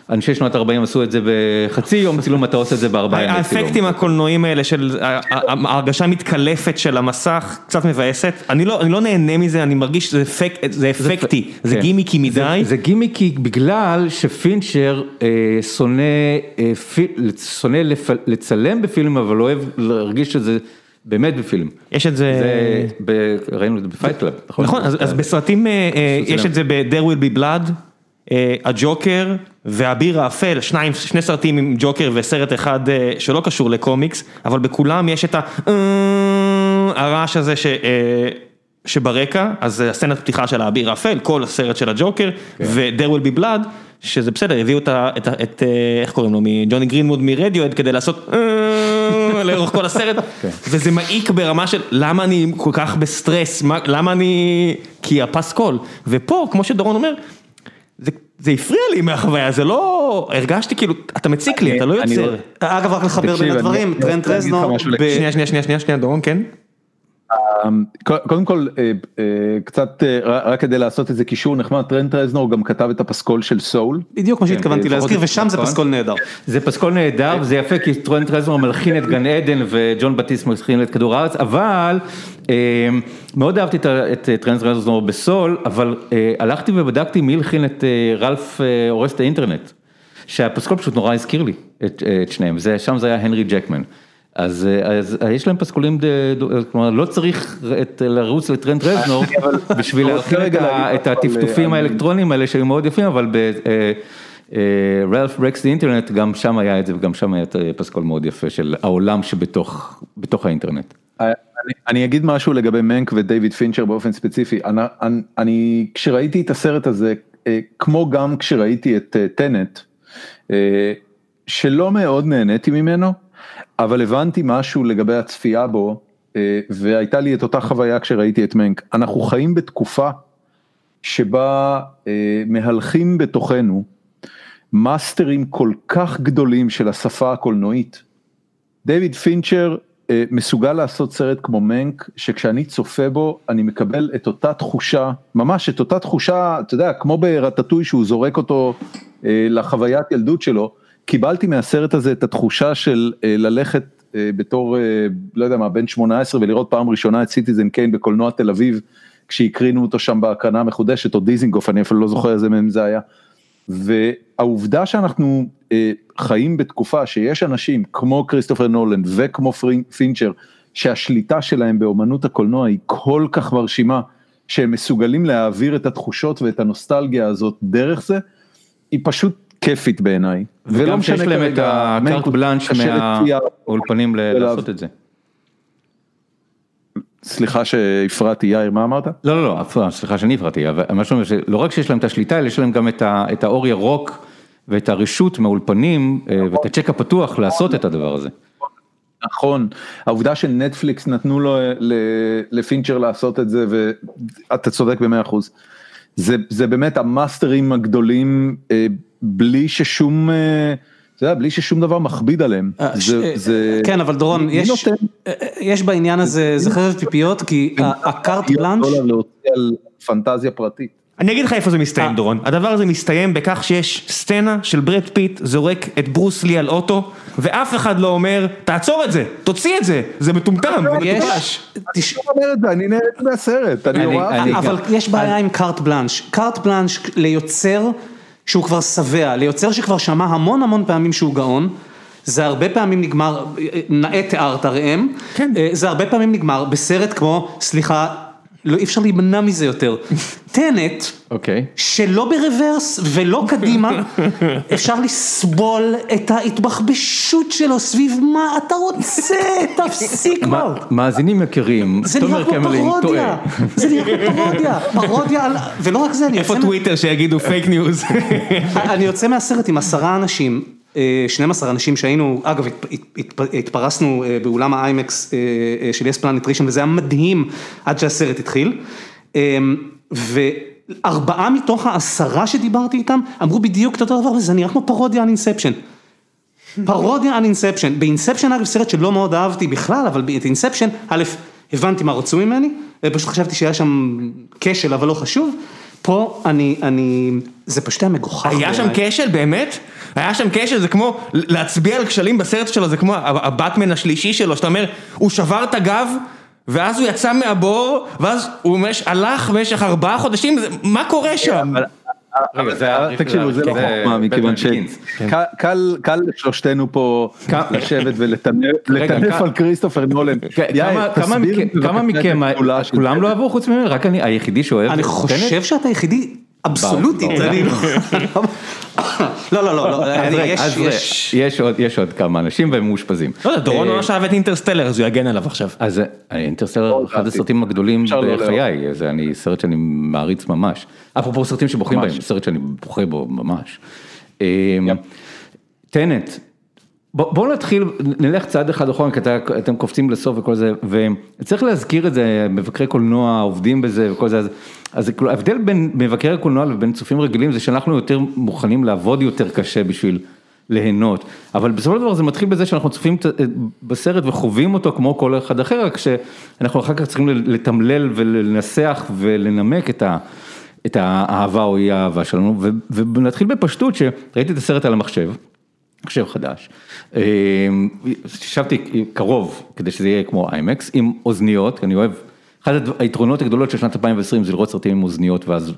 אנשי שנות 40 עשו את זה בחצי יום צילום, אתה עושה את זה בארבעה ימי צילום. האפקטים הקולנועיים האלה של ההרגשה המתקלפת של המסך קצת מבאסת, אני לא נהנה מזה, אני מרגיש שזה אפקטי, זה כן. גימיקי מדי. זה גימיקי בגלל שפינצ'ר שונא לצלם בפילם, אבל אוהב להרגיש שזה... באמת בפילם. יש את זה... ראינו את זה ב Fight Club, נכון? נכון, אז בסרטים יש את זה ב-There will be blood. אה, הג'וקר והאביר האפל, שניים, שני סרטים עם ג'וקר וסרט אחד אה, שלא קשור לקומיקס, אבל בכולם יש את אה, הרעש הזה ש... שברקע, אז הסצנת פתיחה של האביר האפל, כל הסרט של הג'וקר, כן. ו-There will be blood, שזה בסדר, הביאו את, את, את, איך קוראים לו, מג'וני גרינווד מרדיוהד כדי לעשות לאורך כל הסרט, כן. וזה מעיק ברמה של למה אני כל כך בסטרס, למה אני, כי הפסקול, ופה, כמו שדורון אומר, זה הפריע לי מהחוויה, זה לא, הרגשתי כאילו, אתה מציק לי, אתה לא יוצר. אגב, רק לחבר בין הדברים, טרנט רזנור. שנייה, שנייה, שנייה, שנייה, דורון, כן? אמ, קודם כל אה, אה, קצת אה, רק כדי לעשות איזה קישור נחמד טרנט רזנור גם כתב את הפסקול של Soul. בדיוק מה שהתכוונתי להזכיר ושם זה פסקול נהדר. זה פסקול נהדר וזה יפה כי טרנט רזנור מלחין את גן עדן וג'ון בטיסט מלחין את כדור הארץ אבל מאוד אהבתי את טרנט רזנור ב Soul אבל הלכתי ובדקתי מי הלחין את רלף הורס את האינטרנט. שהפסקול פשוט נורא הזכיר לי את שניהם, שם זה היה הנרי ג'קמן. אז אז יש להם פסקולים, כלומר לא צריך את, לרוץ לטרנט רזנור בשביל להכין את הטפטופים האלקטרוניים האלה שהיו מאוד יפים, אבל ב-Ralph Breaks the Internet גם שם היה את זה וגם שם היה פסקול מאוד יפה של העולם שבתוך האינטרנט. אני אגיד משהו לגבי מנק ודייוויד פינצ'ר באופן ספציפי, אני, אני כשראיתי את הסרט הזה, אה, כמו גם כשראיתי את טנט, אה, אה, שלא מאוד נהניתי ממנו. אבל הבנתי משהו לגבי הצפייה בו, אה, והייתה לי את אותה חוויה כשראיתי את מנק. אנחנו חיים בתקופה שבה אה, מהלכים בתוכנו מאסטרים כל כך גדולים של השפה הקולנועית. דיוויד פינצ'ר אה, מסוגל לעשות סרט כמו מנק, שכשאני צופה בו אני מקבל את אותה תחושה, ממש את אותה תחושה, אתה יודע, כמו ברטטוי שהוא זורק אותו לחוויית ילדות שלו. קיבלתי מהסרט הזה את התחושה של ללכת בתור, לא יודע מה, בן 18 ולראות פעם ראשונה את Citizen Kane בקולנוע תל אביב, כשהקרינו אותו שם בהקרנה המחודשת, או דיזינגוף, אני אפילו לא זוכר איזה מהם זה היה. והעובדה שאנחנו אה, חיים בתקופה שיש אנשים כמו כריסטופר נולנד וכמו פינצ'ר, שהשליטה שלהם באומנות הקולנוע היא כל כך מרשימה, שהם מסוגלים להעביר את התחושות ואת הנוסטלגיה הזאת דרך זה, היא פשוט כיפית בעיניי. וגם שיש להם את הקארט בלאנש מהאולפנים לעשות את זה. סליחה שהפרעתי, יאיר, מה אמרת? לא, לא, לא, סליחה שאני הפרעתי, אבל מה שאומר שלא רק שיש להם את השליטה, אלא יש להם גם את האור ירוק ואת הרשות מהאולפנים אה, ואת הצ'ק הפתוח לעשות את הדבר הזה. נכון, העובדה שנטפליקס נתנו לו לפינצ'ר לעשות את זה, ואתה צודק במאה אחוז. זה, זה באמת המאסטרים הגדולים, אה, בלי ששום... אה, אתה יודע, בלי ששום דבר מכביד עליהם. אה, אה, כן, אבל דורון, יש בעניין הזה, זה חרב פיפיות, כי הקארט בלאנש... פנטזיה פרטית. אני אגיד לך איפה זה מסתיים דורון, הדבר הזה מסתיים בכך שיש סצנה של ברד פיט זורק את ברוס לי על אוטו ואף אחד לא אומר תעצור את זה, תוציא את זה, זה מטומטם, זה מטופש. אני נהנית מהסרט, אני רואה. אבל יש בעיה עם carte blanche, carte blanche ליוצר שהוא כבר שבע, ליוצר שכבר שמע המון המון פעמים שהוא גאון, זה הרבה פעמים נגמר, נאה תיארת ראם, כן. אה, זה הרבה פעמים נגמר בסרט כמו, סליחה, לא אי אפשר להימנע מזה יותר, Tenet, אוקיי. שלא ברוורס ולא קדימה, אפשר לסבול את ההתבחבשות שלו סביב מה אתה רוצה, תפסיק כבר. מאזינים יקרים, זה נראה כמו פרודיה, זה נראה כמו פרודיה, פרודיה על, ולא רק זה, אני יוצא... איפה טוויטר שיגידו פייק ניוז? אני יוצא מהסרט עם עשרה אנשים. 12 אנשים שהיינו, אגב התפרסנו באולם האיימקס של יס פלנט ראשון וזה היה מדהים עד שהסרט התחיל. וארבעה מתוך העשרה שדיברתי איתם אמרו בדיוק את אותו דבר וזה נראה כמו פרודיה על Inception. פרודיה על Inception, ב Inception אגב סרט שלא מאוד אהבתי בכלל, אבל ב Inception, א', הבנתי מה רצו ממני, פשוט חשבתי שהיה שם כשל אבל לא חשוב, פה אני, אני, זה פשוט היה מגוחך. היה שם כשל באמת? היה שם כשל, זה כמו להצביע על כשלים בסרט שלו, זה כמו הבטמן השלישי שלו, שאתה אומר, הוא שבר את הגב, ואז הוא יצא מהבור, ואז הוא הלך במשך ארבעה חודשים, מה קורה שם? רגע, זה היה, תקשיבו, זה לא חוכמה, מכיוון שקל לשלושתנו פה לשבת ולטנף על כריסטופר נולן. כמה מכם, כולם לא אהבו חוץ ממני, רק אני היחידי שאוהב. אני חושב שאתה היחידי אבסולוטית, לא, לא, לא, יש עוד כמה אנשים והם מאושפזים. דורון ממש אהב את אינטרסטלר אז הוא יגן עליו עכשיו. אז אינטרסטלר הוא אחד הסרטים הגדולים בחיי, זה סרט שאני מעריץ ממש. אפרופו סרטים שבוחרים בהם, סרט שאני בוכה בו ממש. טנט, בואו נתחיל, נלך צעד אחד אחורה, כי אתם קופצים לסוף וכל זה, וצריך להזכיר את זה, מבקרי קולנוע עובדים בזה וכל זה, אז ההבדל בין מבקרי הקולנוע ובין צופים רגילים זה שאנחנו יותר מוכנים לעבוד יותר קשה בשביל ליהנות, אבל בסופו של דבר זה מתחיל בזה שאנחנו צופים בסרט וחווים אותו כמו כל אחד אחר, רק שאנחנו אחר כך צריכים לתמלל ולנסח ולנמק את ה... את האהבה או אי האהבה שלנו, ונתחיל בפשטות שראיתי את הסרט על המחשב. מחשב חדש, ישבתי קרוב כדי שזה יהיה כמו איימקס עם אוזניות, אני אוהב, אחד היתרונות הגדולות של שנת 2020 זה לראות סרטים עם אוזניות ואז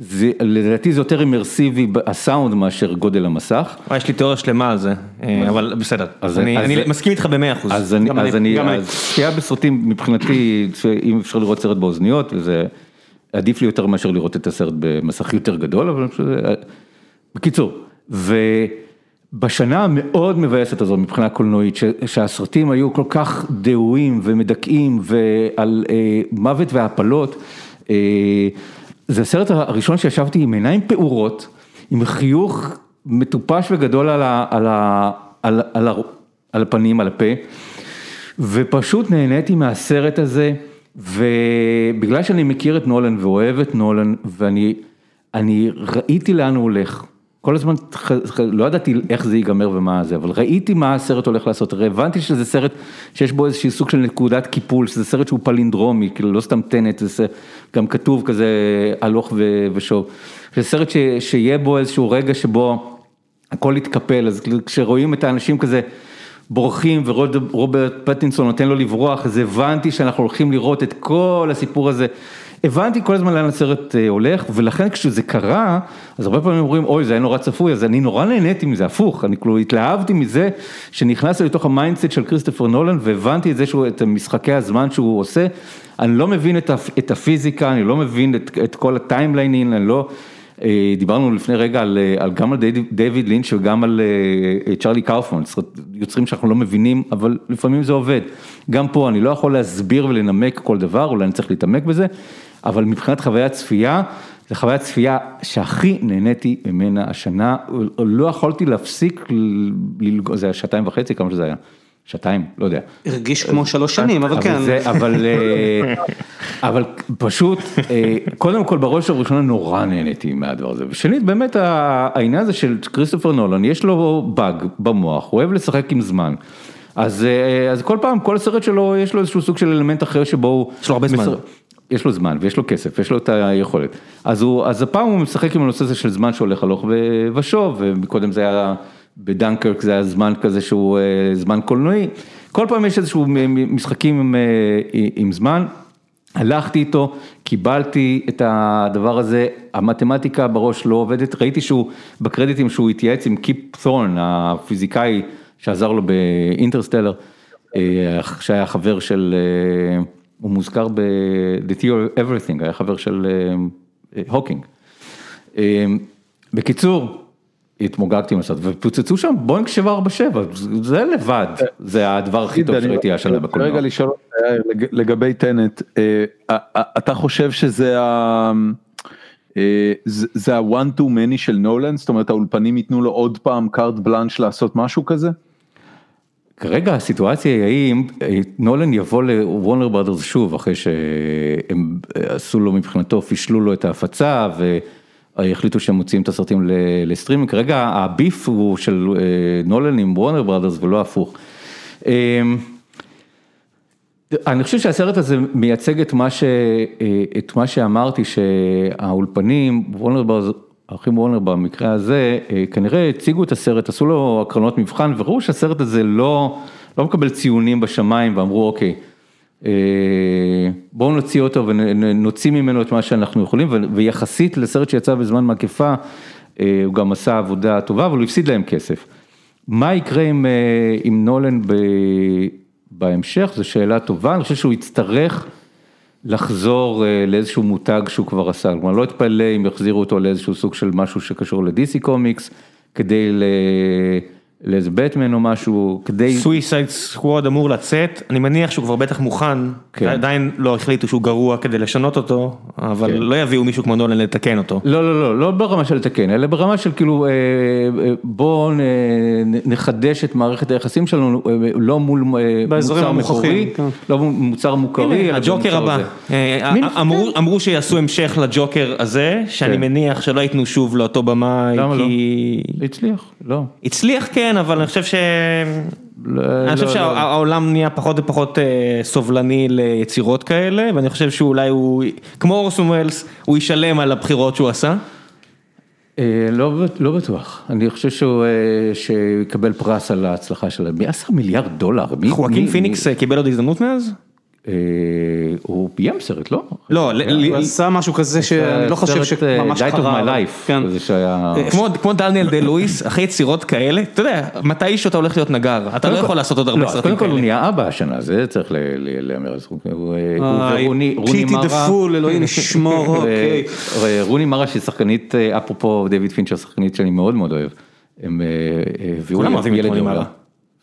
זה, לדעתי זה יותר אימרסיבי הסאונד מאשר גודל המסך. יש לי תיאוריה שלמה על זה, אה, אבל בסדר, אז אני, אז אני מסכים איתך במאה אחוז. אז אני, אז אני, צפייה בסרטים מבחינתי, אם אפשר לראות סרט באוזניות, וזה עדיף לי יותר מאשר לראות את הסרט במסך יותר גדול, אבל בקיצור, ו... בשנה המאוד מבאסת הזו מבחינה קולנועית, שהסרטים היו כל כך דהויים ומדכאים ועל אה, מוות והפלות, אה, זה הסרט הראשון שישבתי עם עיניים פעורות, עם חיוך מטופש וגדול על, ה, על, ה, על, על, על הפנים, על הפה, ופשוט נהניתי מהסרט הזה, ובגלל שאני מכיר את נולן ואוהב את נולן, ואני ראיתי לאן הוא הולך. כל הזמן לא ידעתי איך זה ייגמר ומה זה, אבל ראיתי מה הסרט הולך לעשות, הרי הבנתי שזה סרט שיש בו איזשהו סוג של נקודת קיפול, שזה סרט שהוא פלינדרומי, כאילו לא סתם טנט, זה גם כתוב כזה הלוך ושוב, זה סרט ש, שיהיה בו איזשהו רגע שבו הכל התקפל, אז כשרואים את האנשים כזה בורחים ורוברט פטינסון נותן לו לברוח, אז הבנתי שאנחנו הולכים לראות את כל הסיפור הזה. הבנתי כל הזמן לאן הסרט אה, הולך, ולכן כשזה קרה, אז הרבה פעמים אומרים, אוי, זה היה נורא צפוי, אז אני נורא נהניתי מזה, הפוך, אני כאילו התלהבתי מזה, שנכנסתי לתוך ה mindset של כריסטופר נולן, והבנתי את זה שהוא, את משחקי הזמן שהוא עושה, אני לא מבין את, את הפיזיקה, אני לא מבין את, את כל הטיימליינים, אני לא... אה, דיברנו לפני רגע על, אה, על גם על דיוויד לינץ' וגם על צ'רלי קאופמן, יוצרים שאנחנו לא מבינים, אבל לפעמים זה עובד. גם פה אני לא יכול להסביר ולנמק כל דבר, אולי אני צריך להתעמק בזה, אבל מבחינת חוויית צפייה, זו חוויית צפייה שהכי נהניתי ממנה השנה, לא יכולתי להפסיק, זה היה שעתיים וחצי, כמה שזה היה. שעתיים, לא יודע. הרגיש כמו שלוש שנים, אבל כן. אבל, אה, אבל פשוט, אה, קודם כל בראש ובראשונה נורא נהניתי מהדבר הזה. ושנית, באמת העניין הזה של כריסטופר נולן, יש לו באג במוח, הוא אוהב לשחק עם זמן. אז, אה, אז כל פעם, כל סרט שלו, יש לו איזשהו סוג של אלמנט אחר שבו הוא... יש לו הרבה זמן. יש לו זמן ויש לו כסף, יש לו את היכולת. אז הוא, אז הפעם הוא משחק עם הנושא הזה של זמן שהולך הלוך ושוב, וקודם זה היה בדנקרק זה היה זמן כזה שהוא אה, זמן קולנועי. כל פעם יש איזשהו משחקים עם, אה, עם זמן. הלכתי איתו, קיבלתי את הדבר הזה, המתמטיקה בראש לא עובדת, ראיתי שהוא, בקרדיטים שהוא התייעץ עם קיפ תורן, הפיזיקאי שעזר לו ב Interstellar, אה, שהיה חבר של... הוא מוזכר ב-The Theory of Everything, היה חבר של הוקינג. אה, אה, בקיצור, התמוגגתי עם הסרט, ופוצצו שם בואינג 747, זה לבד, זה הדבר הכי טוב שראיתי השנה בקולנוע. רגע לשאול לגבי Tenet, אה, אתה חושב שזה ה... זה ה- one too many של נולן, זאת אומרת האולפנים ייתנו לו עוד פעם carte blanche לעשות משהו כזה? כרגע הסיטואציה היא האם אה, נולן יבוא לוורנר ברדרס שוב אחרי שהם אה, עשו לו מבחינתו, פישלו לו את ההפצה והחליטו שהם מוציאים את הסרטים לסטרימינג, כרגע ה beef הוא של אה, נולן עם וורנר ברדרס ולא הפוך. אני חושב שהסרט הזה מייצג את מה, ש, את מה שאמרתי שהאולפנים, וורנר ברדרס האחים וורנר במקרה הזה, אה, כנראה הציגו את הסרט, עשו לו הקרנות מבחן וראו שהסרט הזה לא, לא מקבל ציונים בשמיים ואמרו אוקיי, אה, בואו נוציא אותו ונוציא ממנו את מה שאנחנו יכולים ויחסית לסרט שיצא בזמן מגפה, אה, הוא גם עשה עבודה טובה אבל הוא הפסיד להם כסף. מה יקרה עם, עם נולן ב, בהמשך, זו שאלה טובה, אני חושב שהוא יצטרך לחזור אה, לאיזשהו מותג שהוא כבר עשה, כלומר לא אתפלא אם יחזירו אותו לאיזשהו סוג של משהו שקשור לדיסי קומיקס, כדי ל... לאיזה בטמן או משהו, כדי... Suicide Squad אמור לצאת, אני מניח שהוא כבר בטח מוכן, כן. עדיין לא החליטו שהוא גרוע כדי לשנות אותו, אבל כן. לא יביאו מישהו כמו נולן לתקן אותו. לא, לא, לא, לא ברמה של לתקן, אלא ברמה של כאילו, אה, אה, בואו נחדש את מערכת היחסים שלנו, אה, לא מול מוצר מקורי, כן. לא מוצר מוכרי, אלא הג'וקר הבא, אמרו אמרו שיעשו המשך לג'וקר הזה, שאני כן. מניח שלא ייתנו שוב לאותו במאי, למה לא? הצליח, לא. הצליח כן. אבל אני חושב ש... לא, אני חושב לא, לא. שהעולם נהיה פחות ופחות אה, סובלני ליצירות כאלה, ואני חושב שאולי הוא, כמו אורסון ווילס, הוא ישלם על הבחירות שהוא עשה. אה, לא בטוח, אני חושב שהוא אה, יקבל פרס על ההצלחה שלהם, מי עשה מיליארד דולר? חואקין פיניקס קיבל עוד הזדמנות מאז? אה, הוא ביים סרט, לא? לא, הוא עשה משהו כזה שאני לא חושב שממש קרה. Diet of my life, כן. כמו דניאל דיי לואיס, אחרי יצירות כאלה, אתה יודע, מתי שאתה הולך להיות נגר, אתה לא יכול לעשות עוד הרבה לא, סרטים כאלה. קודם כל הוא נהיה אבא השנה, זה צריך להיאמר לזכות רוני מרה. אלוהים ישמור, אוקיי. רוני מרה שהיא שחקנית, אפרופו דיוויד פינצ'ר, שחקנית שאני מאוד מאוד אוהב. הם הביאו לי ילד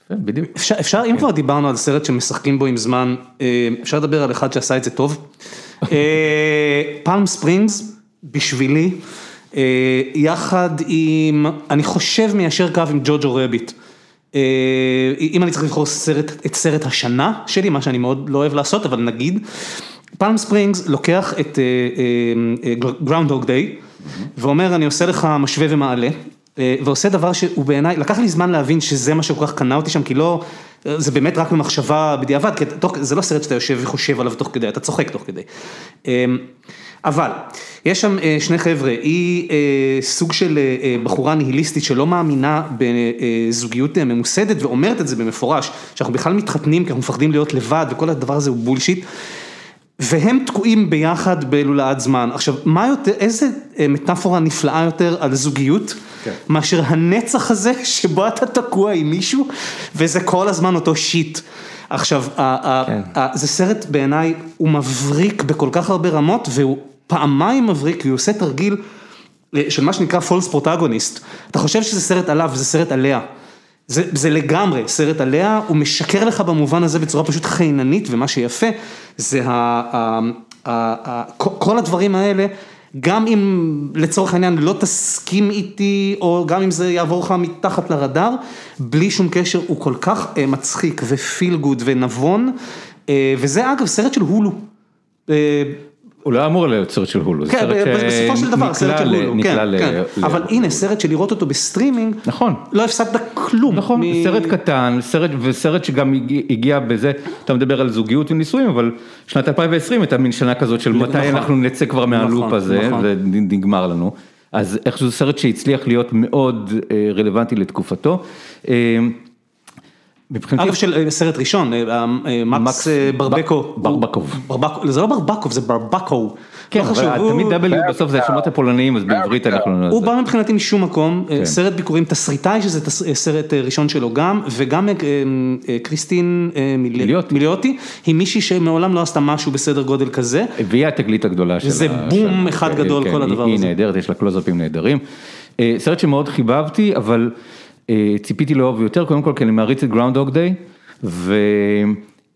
בדיוק. אפשר, אפשר, אם כבר דיברנו על סרט שמשחקים בו עם זמן, אה, אפשר לדבר על אחד שעשה את זה טוב. פלם ספרינגס, בשבילי, אה, יחד עם, אני חושב מיישר קו עם ג'וג'ו רביט. אה, אם אני צריך לבחור סרט, את סרט השנה שלי, מה שאני מאוד לא אוהב לעשות, אבל נגיד, פלם ספרינגס לוקח את Groundhog Day, ואומר אני עושה לך משווה ומעלה. אה, ועושה דבר שהוא בעיניי, לקח לי זמן להבין שזה מה שכל כך קנה אותי שם, כי לא, זה באמת רק במחשבה בדיעבד, כי תוך, זה לא סרט שאתה יושב וחושב עליו תוך כדי, אתה צוחק תוך כדי. אמ, אבל, יש שם שני חבר'ה, היא סוג של בחורה ניהיליסטית שלא מאמינה בזוגיות ממוסדת ואומרת את זה במפורש, שאנחנו בכלל מתחתנים כי אנחנו מפחדים להיות לבד וכל הדבר הזה הוא בולשיט. והם תקועים ביחד בלולאת זמן, עכשיו מה יותר, איזה מטאפורה נפלאה יותר על זוגיות, כן. מאשר הנצח הזה שבו אתה תקוע עם מישהו וזה כל הזמן אותו שיט. עכשיו, כן. זה סרט בעיניי, הוא מבריק בכל כך הרבה רמות והוא פעמיים מבריק, כי הוא עושה תרגיל של מה שנקרא false protagonist, אתה חושב שזה סרט עליו וזה סרט עליה. זה זה לגמרי סרט עליה, הוא משקר לך במובן הזה בצורה פשוט חיננית ומה שיפה זה ה, ה, ה, ה, כל הדברים האלה, גם אם לצורך העניין לא תסכים איתי או גם אם זה יעבור לך מתחת לרדאר, בלי שום קשר הוא כל כך אה, מצחיק ו feel good ונבון אה, וזה אגב סרט של הולו. אה, הוא לא אמור להיות סרט של הולו, כן, בסופו של דבר סרט של הולו, כן, כן, אבל הנה סרט של לראות אותו בסטרימינג, נכון, לא הפסדת כלום, נכון, סרט קטן, וסרט שגם הגיע בזה, אתה מדבר על זוגיות ונישואים, אבל שנת 2020 הייתה מין שנה כזאת של מתי נכון. אנחנו נצא כבר מהלופ נכון, הזה, ונגמר לנו, אז איכשהו סרט שהצליח להיות מאוד אה, רלוונטי לתקופתו. מבחינתי... אגב של אה, סרט ראשון, אה, אה, מקס ברבקו. ברבקוב. זה לא ברבקוב, זה ברבקו. כן, אבל תמיד W בסוף זה השמות הפולניים, אז בעברית אנחנו... לא הוא בא מבחינתי משום מקום, כן. סרט ביקורים תסריטאי, שזה סרט ראשון שלו גם, וגם קריסטין מיליוטי, היא מישהי שמעולם לא עשתה משהו בסדר גודל כזה. והיא התגלית הגדולה שלה. זה בום אחד גדול כל הדבר הזה. היא נהדרת, יש לה קלוזאפים נהדרים. סרט שמאוד חיבבתי, אבל... אה, ציפיתי לאהוב יותר, קודם כל כי אני מעריץ את גראונדוג דיי,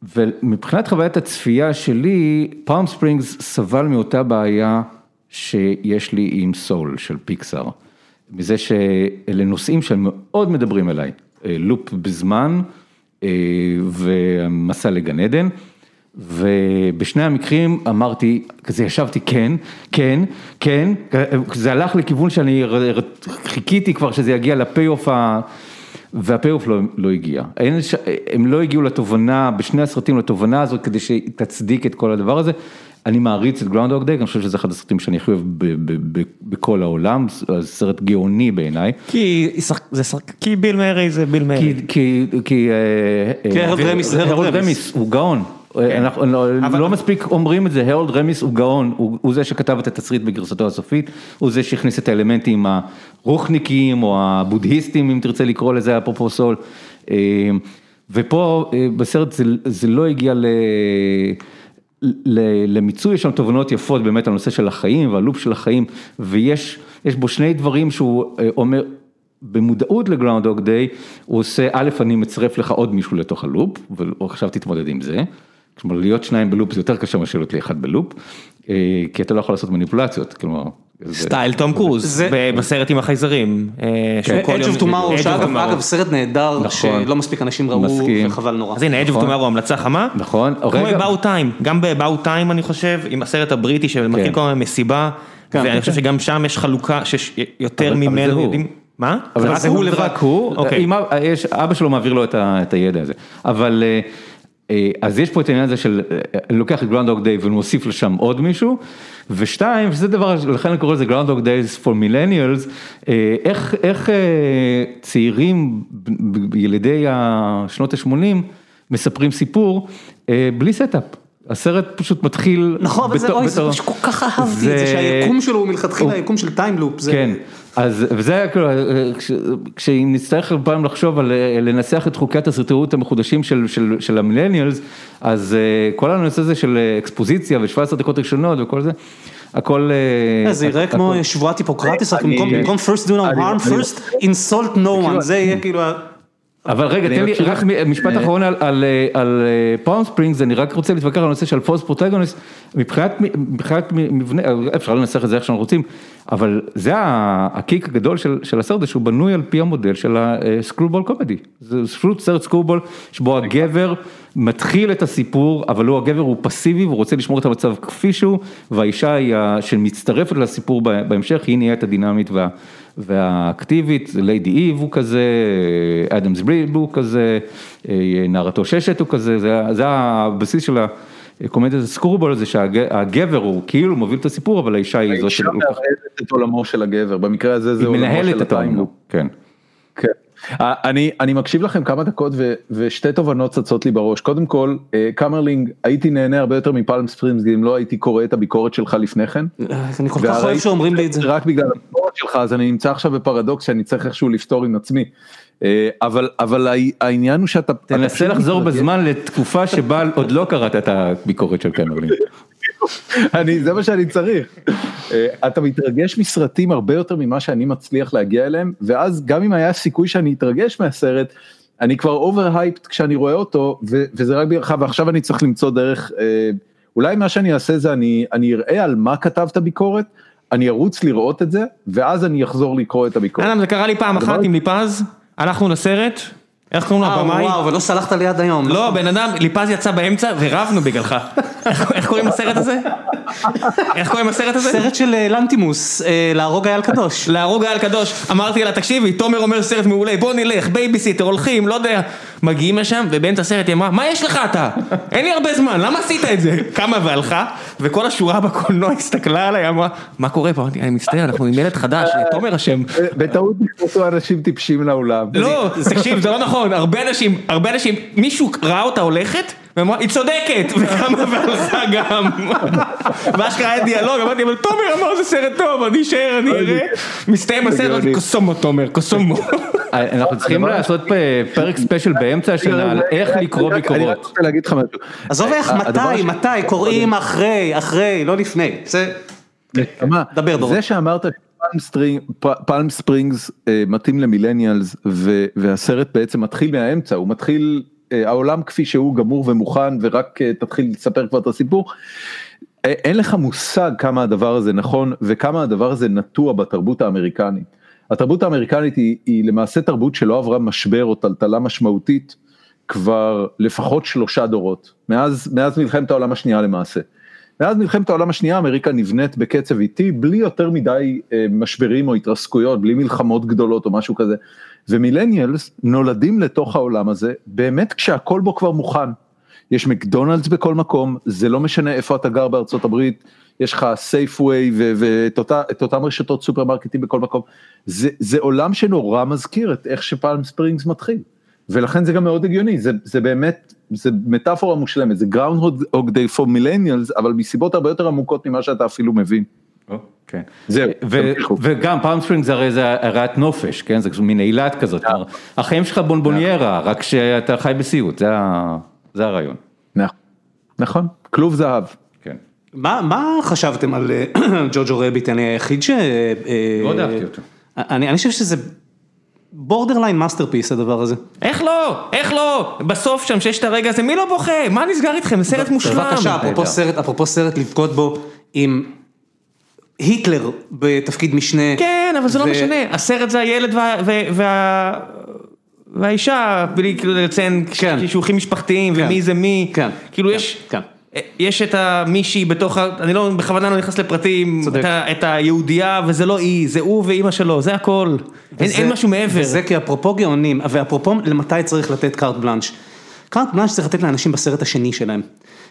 ומבחינת חוויית הצפייה שלי, פארם ספרינגס סבל מאותה בעיה שיש לי עם סול של פיקסאר, מזה שאלה נושאים שהם מאוד מדברים אליי, אה, לופ בזמן אה, ומסע לגן עדן. ובשני המקרים אמרתי, כזה ישבתי כן, כן, כן, זה הלך לכיוון שאני חיכיתי כבר שזה יגיע לפי-אוף, והפי-אוף לא, לא הגיע. הם לא הגיעו לתובנה, בשני הסרטים לתובנה הזאת כדי שתצדיק את כל הדבר הזה. אני מעריץ את Groundhog Day, אני חושב שזה אחד הסרטים שאני הכי אוהב בכל העולם, זה סרט גאוני בעיניי. כי ביל מרי זה ביל מרי. כי הרולד רמיס הוא גאון. כן. אנחנו לא, לא מספיק אומרים את זה, הרולד רמיס הוא גאון, הוא זה שכתב את התסריט בגרסתו הסופית, הוא זה שהכניס את האלמנטים הרוחניקים או הבודהיסטים אם תרצה לקרוא לזה אפרופו סול, אה, ופה אה, בסרט זה לא הגיע ל... למיצוי, יש שם תובנות יפות באמת על הנושא של החיים והלופ של החיים, ויש בו שני דברים שהוא אה, אומר, במודעות לגראונדוג דיי, הוא עושה, א', אני מצרף לך עוד מישהו לתוך הלופ, ועכשיו תתמודד עם זה. כלומר להיות שניים בלופ זה יותר קשה מאשר להיות לי אחד בלופ, אה, כי אתה לא יכול לעשות מניפולציות, כלומר. סטייל תום קרוז, בסרט עם החייזרים. Edge of Tomorrow, שאגב סרט נהדר, נכון. שלא מספיק אנשים ראו וחבל נורא. אז הנה Edge of Tomorrow המלצה חמה, נכון, כמו About Time, גם About Time אני חושב, עם הסרט הבריטי שמכיר כן. כל מיני מסיבה, ואני חושב שגם שם יש חלוקה שיש יותר ממנו יודעים. מה? אבל זה הוא לבד. הוא, אוקיי. אבא שלו מעביר לו את הידע הזה, אבל אה, אז יש פה את העניין הזה של, אה, אני לוקח את Groundhog Day ומוסיף לשם עוד מישהו, ושתיים, שזה דבר, לכן אני קורא לזה Groundhog Day for millennials, איך, איך צעירים, ילידי השנות ה-80, מספרים סיפור בלי setup. הסרט פשוט מתחיל, נכון, וזה אוי, זה כל כך אהבתי את זה שהיקום שלו הוא מלכתחילה יקום של time loop. כן, אז וזה היה כאילו, כשאם נצטרך פעם לחשוב על לנסח את חוקי התסריטאות המחודשים של המילניאלס, אז כל הנושא הזה של אקספוזיציה ו-17 דקות ראשונות וכל זה. הכל... זה יראה כמו שבועת היפוקרטיס, רק במקום first do no harm, first insult no one, זה יהיה כאילו... אבל רגע, תן לי רק משפט אחרון על פאלם ספרינגס, אני רק רוצה להתווכח על הנושא של false protagonist, מבחינת מבנה, אפשר לנסח את זה איך שאנחנו רוצים, אבל זה ה kick הגדול של הסרט, שהוא בנוי על פי המודל של ה screwball comedy, זה פשוט סרט screwball, שבו הגבר מתחיל את הסיפור, אבל הוא הגבר הוא פסיבי, והוא רוצה לשמור את המצב כפי שהוא, והאישה היא שמצטרפת לסיפור בהמשך, היא נהיית הדינמית וה... והאקטיבית, ליידי איב הוא כזה, אדמס בריב הוא כזה, נערתו ששת הוא כזה, זה זה הבסיס של קומדיית הסקרובול זה שהגבר הוא כאילו מוביל את הסיפור, אבל האישה היא זאת שלוקחת. האישה מארזת את עולמו של הגבר, במקרה הזה זה עולמו של העולמו, כן. כן. אני, אני מקשיב לכם כמה דקות ו, ושתי תובנות צצות לי בראש קודם כל קמרלינג הייתי נהנה הרבה יותר מפלם ספרימס אם לא הייתי קורא את הביקורת שלך לפני כן. אני כל כך אוהב שאומרים לי את זה. רק בגלל הביקורת שלך אז אני נמצא עכשיו בפרדוקס שאני צריך איכשהו לפתור עם עצמי. אבל אבל העניין הוא שאתה תנסה לחזור בזמן לתקופה שבה עוד לא קראת את הביקורת של קמרלינג. אני זה מה שאני צריך. אתה מתרגש מסרטים הרבה יותר ממה שאני מצליח להגיע אליהם ואז גם אם היה סיכוי שאני אתרגש מהסרט אני כבר over hyped כשאני רואה אותו וזה רק בגללך ועכשיו אני צריך למצוא דרך אולי מה שאני אעשה זה אני אני אראה על מה כתבת ביקורת אני ארוץ לראות את זה ואז אני אחזור לקרוא את הביקורת. זה קרה לי פעם אחת עם ליפז הלכנו לסרט. איך קוראים לו הבמאי? וואו, ולא סלחת לי עד היום. לא, בן אדם, ליפז יצא באמצע ורבנו בגללך. איך קוראים לסרט הזה? איך קוראים לסרט הזה? סרט של לנטימוס, להרוג אייל קדוש. להרוג אייל קדוש. אמרתי לה, תקשיבי, תומר אומר סרט מעולה, בוא נלך, בייביסיטר, הולכים, לא יודע. מגיעים לשם, ובאמצע הסרט היא אמרה, מה יש לך אתה? אין לי הרבה זמן, למה עשית את זה? קמה והלכה, וכל השורה בקולנוע הסתכלה עליי, אמרה, מה קורה פה? אמרתי, אני מצטער, אנחנו עם ילד חדש, תומר אשם. בטעות נכנסו אנשים טיפשים לאולם. לא, תקשיב, זה לא נכון, הרבה אנשים, הרבה אנשים, מישהו ראה אותה הולכת, ואמרה, היא צודקת, וקמה והלכה גם. ואשכרה היה דיאלוג, אמרתי, אבל תומר אמר זה סרט טוב, אני אשאר, אני אראה. מסתיים הסרט, כוסומו תומר, כוסומו. אנחנו צריכים לעשות פרק ספיישל באמצע השנה על איך לקרוא ביקורות. אני רק רוצה להגיד לך משהו. עזוב איך, מתי, מתי, קוראים אחרי, אחרי, לא לפני. דבר דורון. זה שאמרת פלם ספרינגס מתאים למילניאלס והסרט בעצם מתחיל מהאמצע, הוא מתחיל העולם כפי שהוא גמור ומוכן ורק תתחיל לספר כבר את הסיפור. אין לך מושג כמה הדבר הזה נכון וכמה הדבר הזה נטוע בתרבות האמריקנית. התרבות האמריקנית היא, היא למעשה תרבות שלא עברה משבר או טלטלה משמעותית כבר לפחות שלושה דורות, מאז, מאז מלחמת העולם השנייה למעשה. מאז מלחמת העולם השנייה אמריקה נבנית בקצב איטי בלי יותר מדי אה, משברים או התרסקויות, בלי מלחמות גדולות או משהו כזה. ומילניאלס נולדים לתוך העולם הזה באמת כשהכל בו כבר מוכן. יש מקדונלדס בכל מקום, זה לא משנה איפה אתה גר בארצות הברית, יש לך Safeway ואת אותם רשתות סופרמרקטים בכל מקום. זה, זה עולם שנורא מזכיר את איך שפלם ספרינגס מתחיל. ולכן זה גם מאוד הגיוני, זה, זה באמת, זה מטאפורה מושלמת, זה Groundhog Day for millennials, אבל מסיבות הרבה יותר עמוקות ממה שאתה אפילו מבין. כן. זהו, וגם פאלם ספרינגס הרי זה עיירת נופש, כן, זה מין אילת כזאת, החיים שלך בונבוניירה, רק שאתה חי בסיוט, זה הרעיון. נכון, כלוב זהב. כן. מה חשבתם על Jojo Rabbit, אני היחיד ש... מאוד אהבתי אותו. אני חושב שזה borderline masterpiece הדבר הזה. איך לא? איך לא? בסוף שם שיש את הרגע הזה, מי לא בוכה? מה נסגר איתכם? סרט מושלם. בבקשה, אפרופו סרט לבכות בו עם היטלר בתפקיד משנה. כן, אבל זה לא משנה, הסרט זה הילד והאישה, בלי כאילו לציין שישוכים משפחתיים ומי זה מי, כאילו יש... יש את המישהי בתוך, אני לא, בכוונה לא נכנס לפרטים, את היהודייה וזה לא היא, זה הוא ואימא שלו, זה הכל, אין משהו מעבר. וזה כי אפרופו גאונים, ואפרופו למתי צריך לתת קארט בלאנש. קארט בלאנש צריך לתת לאנשים בסרט השני שלהם.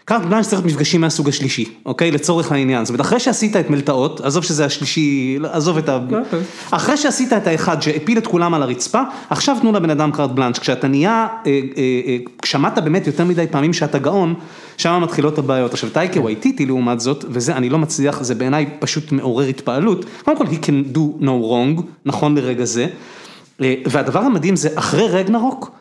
קארט צריך מפגשים מהסוג השלישי, אוקיי? לצורך העניין. זאת אומרת, אחרי שעשית את מלטעות, עזוב שזה השלישי, עזוב את ה... אחרי שעשית את האחד שהפיל את כולם על הרצפה, עכשיו תנו לבן אדם קארט בלאנש. כשאתה נהיה, שמעת באמת יותר מדי פעמים שאתה גאון, שם מתחילות הבעיות. עכשיו טייקה וייטיטי לעומת זאת, וזה אני לא מצליח, זה בעיניי פשוט מעורר התפעלות. קודם כל, he can do no wrong, נכון לרגע זה. והדבר המדהים זה, אחרי רגנרוק,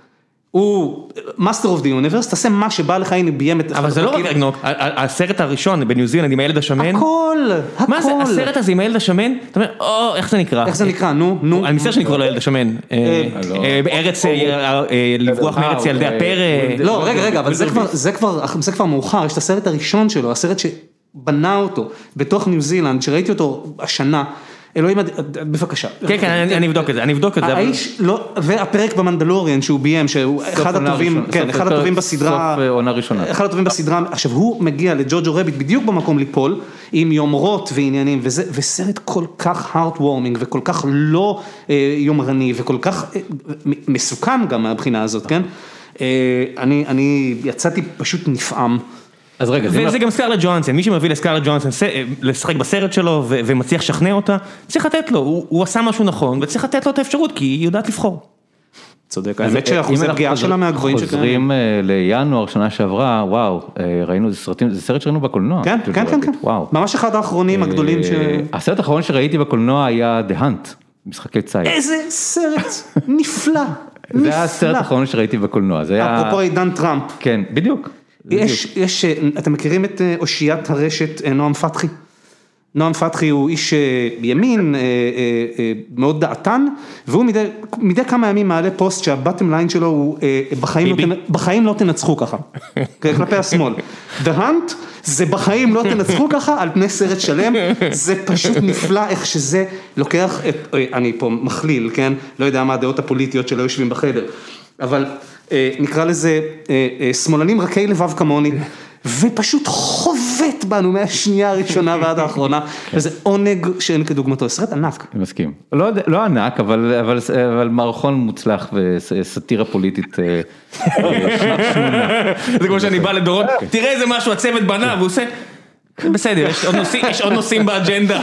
הוא master of the universe, תעשה מה שבא לך, הנה ביים את... אבל זה לא רק רגנרוק, הסרט הראשון בניו זילנד עם הילד השמן. הכל, הכל. מה זה, הסרט הזה עם הילד השמן? אתה אומר, או, איך זה נקרא? איך זה נקרא, נו, נו. אני מצטער שאני קורא לו ילד השמן. ארץ, לברוח מארץ ילדי הפרא. לא, רגע, רגע, אבל זה כבר מאוחר, יש את הסרט הראשון שלו, הסרט שבנה אותו בתוך ניו זילנד, שראיתי אותו השנה. אלוהים, בבקשה. כן, כן, אני אבדוק את זה, אני אבדוק את זה. האיש, לא, והפרק במנדלוריאן שהוא ביים, שהוא אחד הטובים, כן, אחד הטובים בסדרה, סוף עונה ראשונה. אחד הטובים בסדרה, עכשיו הוא מגיע לג'וג'ו רביט בדיוק במקום ליפול, עם יומרות ועניינים, וסרט כל כך heart warming וכל כך לא יומרני וכל כך מסוכן גם מהבחינה הזאת, כן? אני יצאתי פשוט נפעם. אז רגע, וזה גם סקארלט ג'ואנסון, מי שמביא לסקארלט ג'ואנסון לשחק בסרט שלו ומצליח לשכנע אותה, צריך לתת לו, הוא עשה משהו נכון וצריך לתת לו את האפשרות כי היא יודעת לבחור. צודק, האמת שאחוזי הפגיעה שלה מהגבוהים שקיימים. חוזרים לינואר שנה שעברה, וואו, ראינו איזה סרטים, זה סרט שראינו בקולנוע. כן, כן, כן, כן, ממש אחד האחרונים הגדולים ש... הסרט האחרון שראיתי בקולנוע היה The Hunt, משחקי ציד. איזה סרט נפלא. זה היה הסרט האחרון שראיתי בקולנוע, זה היה... אפרופו עידן טראמפ. כן, בדיוק. יש, יש, אתם מכירים את אושיית הרשת נועם פתחי? נועם פתחי הוא איש ימין, מאוד דעתן, והוא מדי, מדי כמה ימים מעלה פוסט שהבטם ליין שלו הוא בחיים, לא, בחיים לא תנצחו ככה, כלפי השמאל. The Hunt זה בחיים לא תנצחו ככה על פני סרט שלם, זה פשוט נפלא איך שזה לוקח את, אני פה מכליל, כן, לא יודע מה הדעות הפוליטיות שלא יושבים בחדר, אבל נקרא לזה שמאלנים רכי לבב כמוני. ופשוט חובט בנו מהשנייה הראשונה ועד האחרונה, וזה עונג שאין כדוגמתו, סרט ענק. אני מסכים. לא ענק, אבל מערכון מוצלח וסאטירה פוליטית. זה כמו שאני בא לדורון, תראה איזה משהו הצוות בנה, והוא עושה... בסדר, יש עוד נושאים באג'נדה.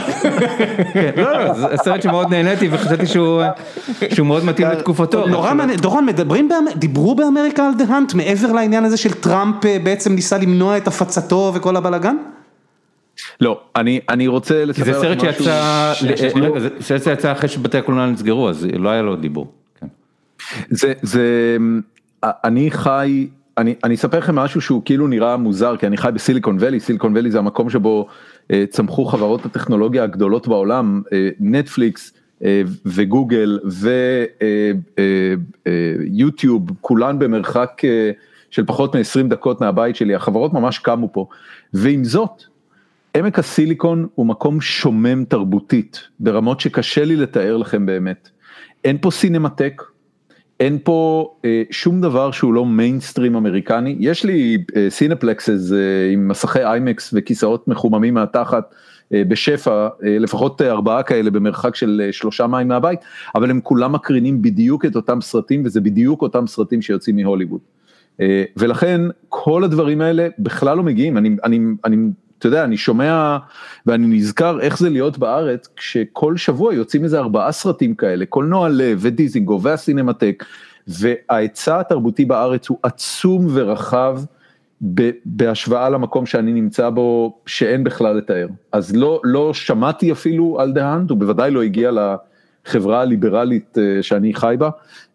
לא, לא, זה סרט שמאוד נהניתי וחשבתי שהוא מאוד מתאים לתקופתו. נורא מעניין, דורון, דיברו באמריקה על דה האנט מעבר לעניין הזה של טראמפ בעצם ניסה למנוע את הפצתו וכל הבלאגן? לא, אני רוצה לספר לך משהו. כי זה סרט שיצא אחרי שבתי הקולנוע נסגרו, אז לא היה לו דיבור. זה, אני חי אני אני אספר לכם משהו שהוא כאילו נראה מוזר כי אני חי בסיליקון וואלי, סיליקון וואלי זה המקום שבו אה, צמחו חברות הטכנולוגיה הגדולות בעולם, אה, נטפליקס אה, וגוגל ויוטיוב, כולן במרחק של פחות מ-20 דקות מהבית שלי, החברות ממש קמו פה, ועם זאת, עמק הסיליקון הוא מקום שומם תרבותית, ברמות שקשה לי לתאר לכם באמת. אין פה סינמטק, אין פה אה, שום דבר שהוא לא מיינסטרים אמריקני, יש לי אה, cineplexes אה, עם מסכי איימקס וכיסאות מחוממים מהתחת אה, בשפע, אה, לפחות אה, ארבעה כאלה במרחק של אה, שלושה מייל מהבית, אבל הם כולם מקרינים בדיוק את אותם סרטים וזה בדיוק אותם סרטים שיוצאים מהוליווד. אה, ולכן כל הדברים האלה בכלל לא מגיעים, אני, אני, אני אתה יודע, אני שומע ואני נזכר איך זה להיות בארץ, כשכל שבוע יוצאים איזה ארבעה סרטים כאלה, קולנוע לב ודיזינגו והסינמטק, וההיצע התרבותי בארץ הוא עצום ורחב. בהשוואה למקום שאני נמצא בו שאין בכלל לתאר אז לא לא שמעתי אפילו על דה האנט הוא בוודאי לא הגיע לחברה הליברלית אה, שאני חי בה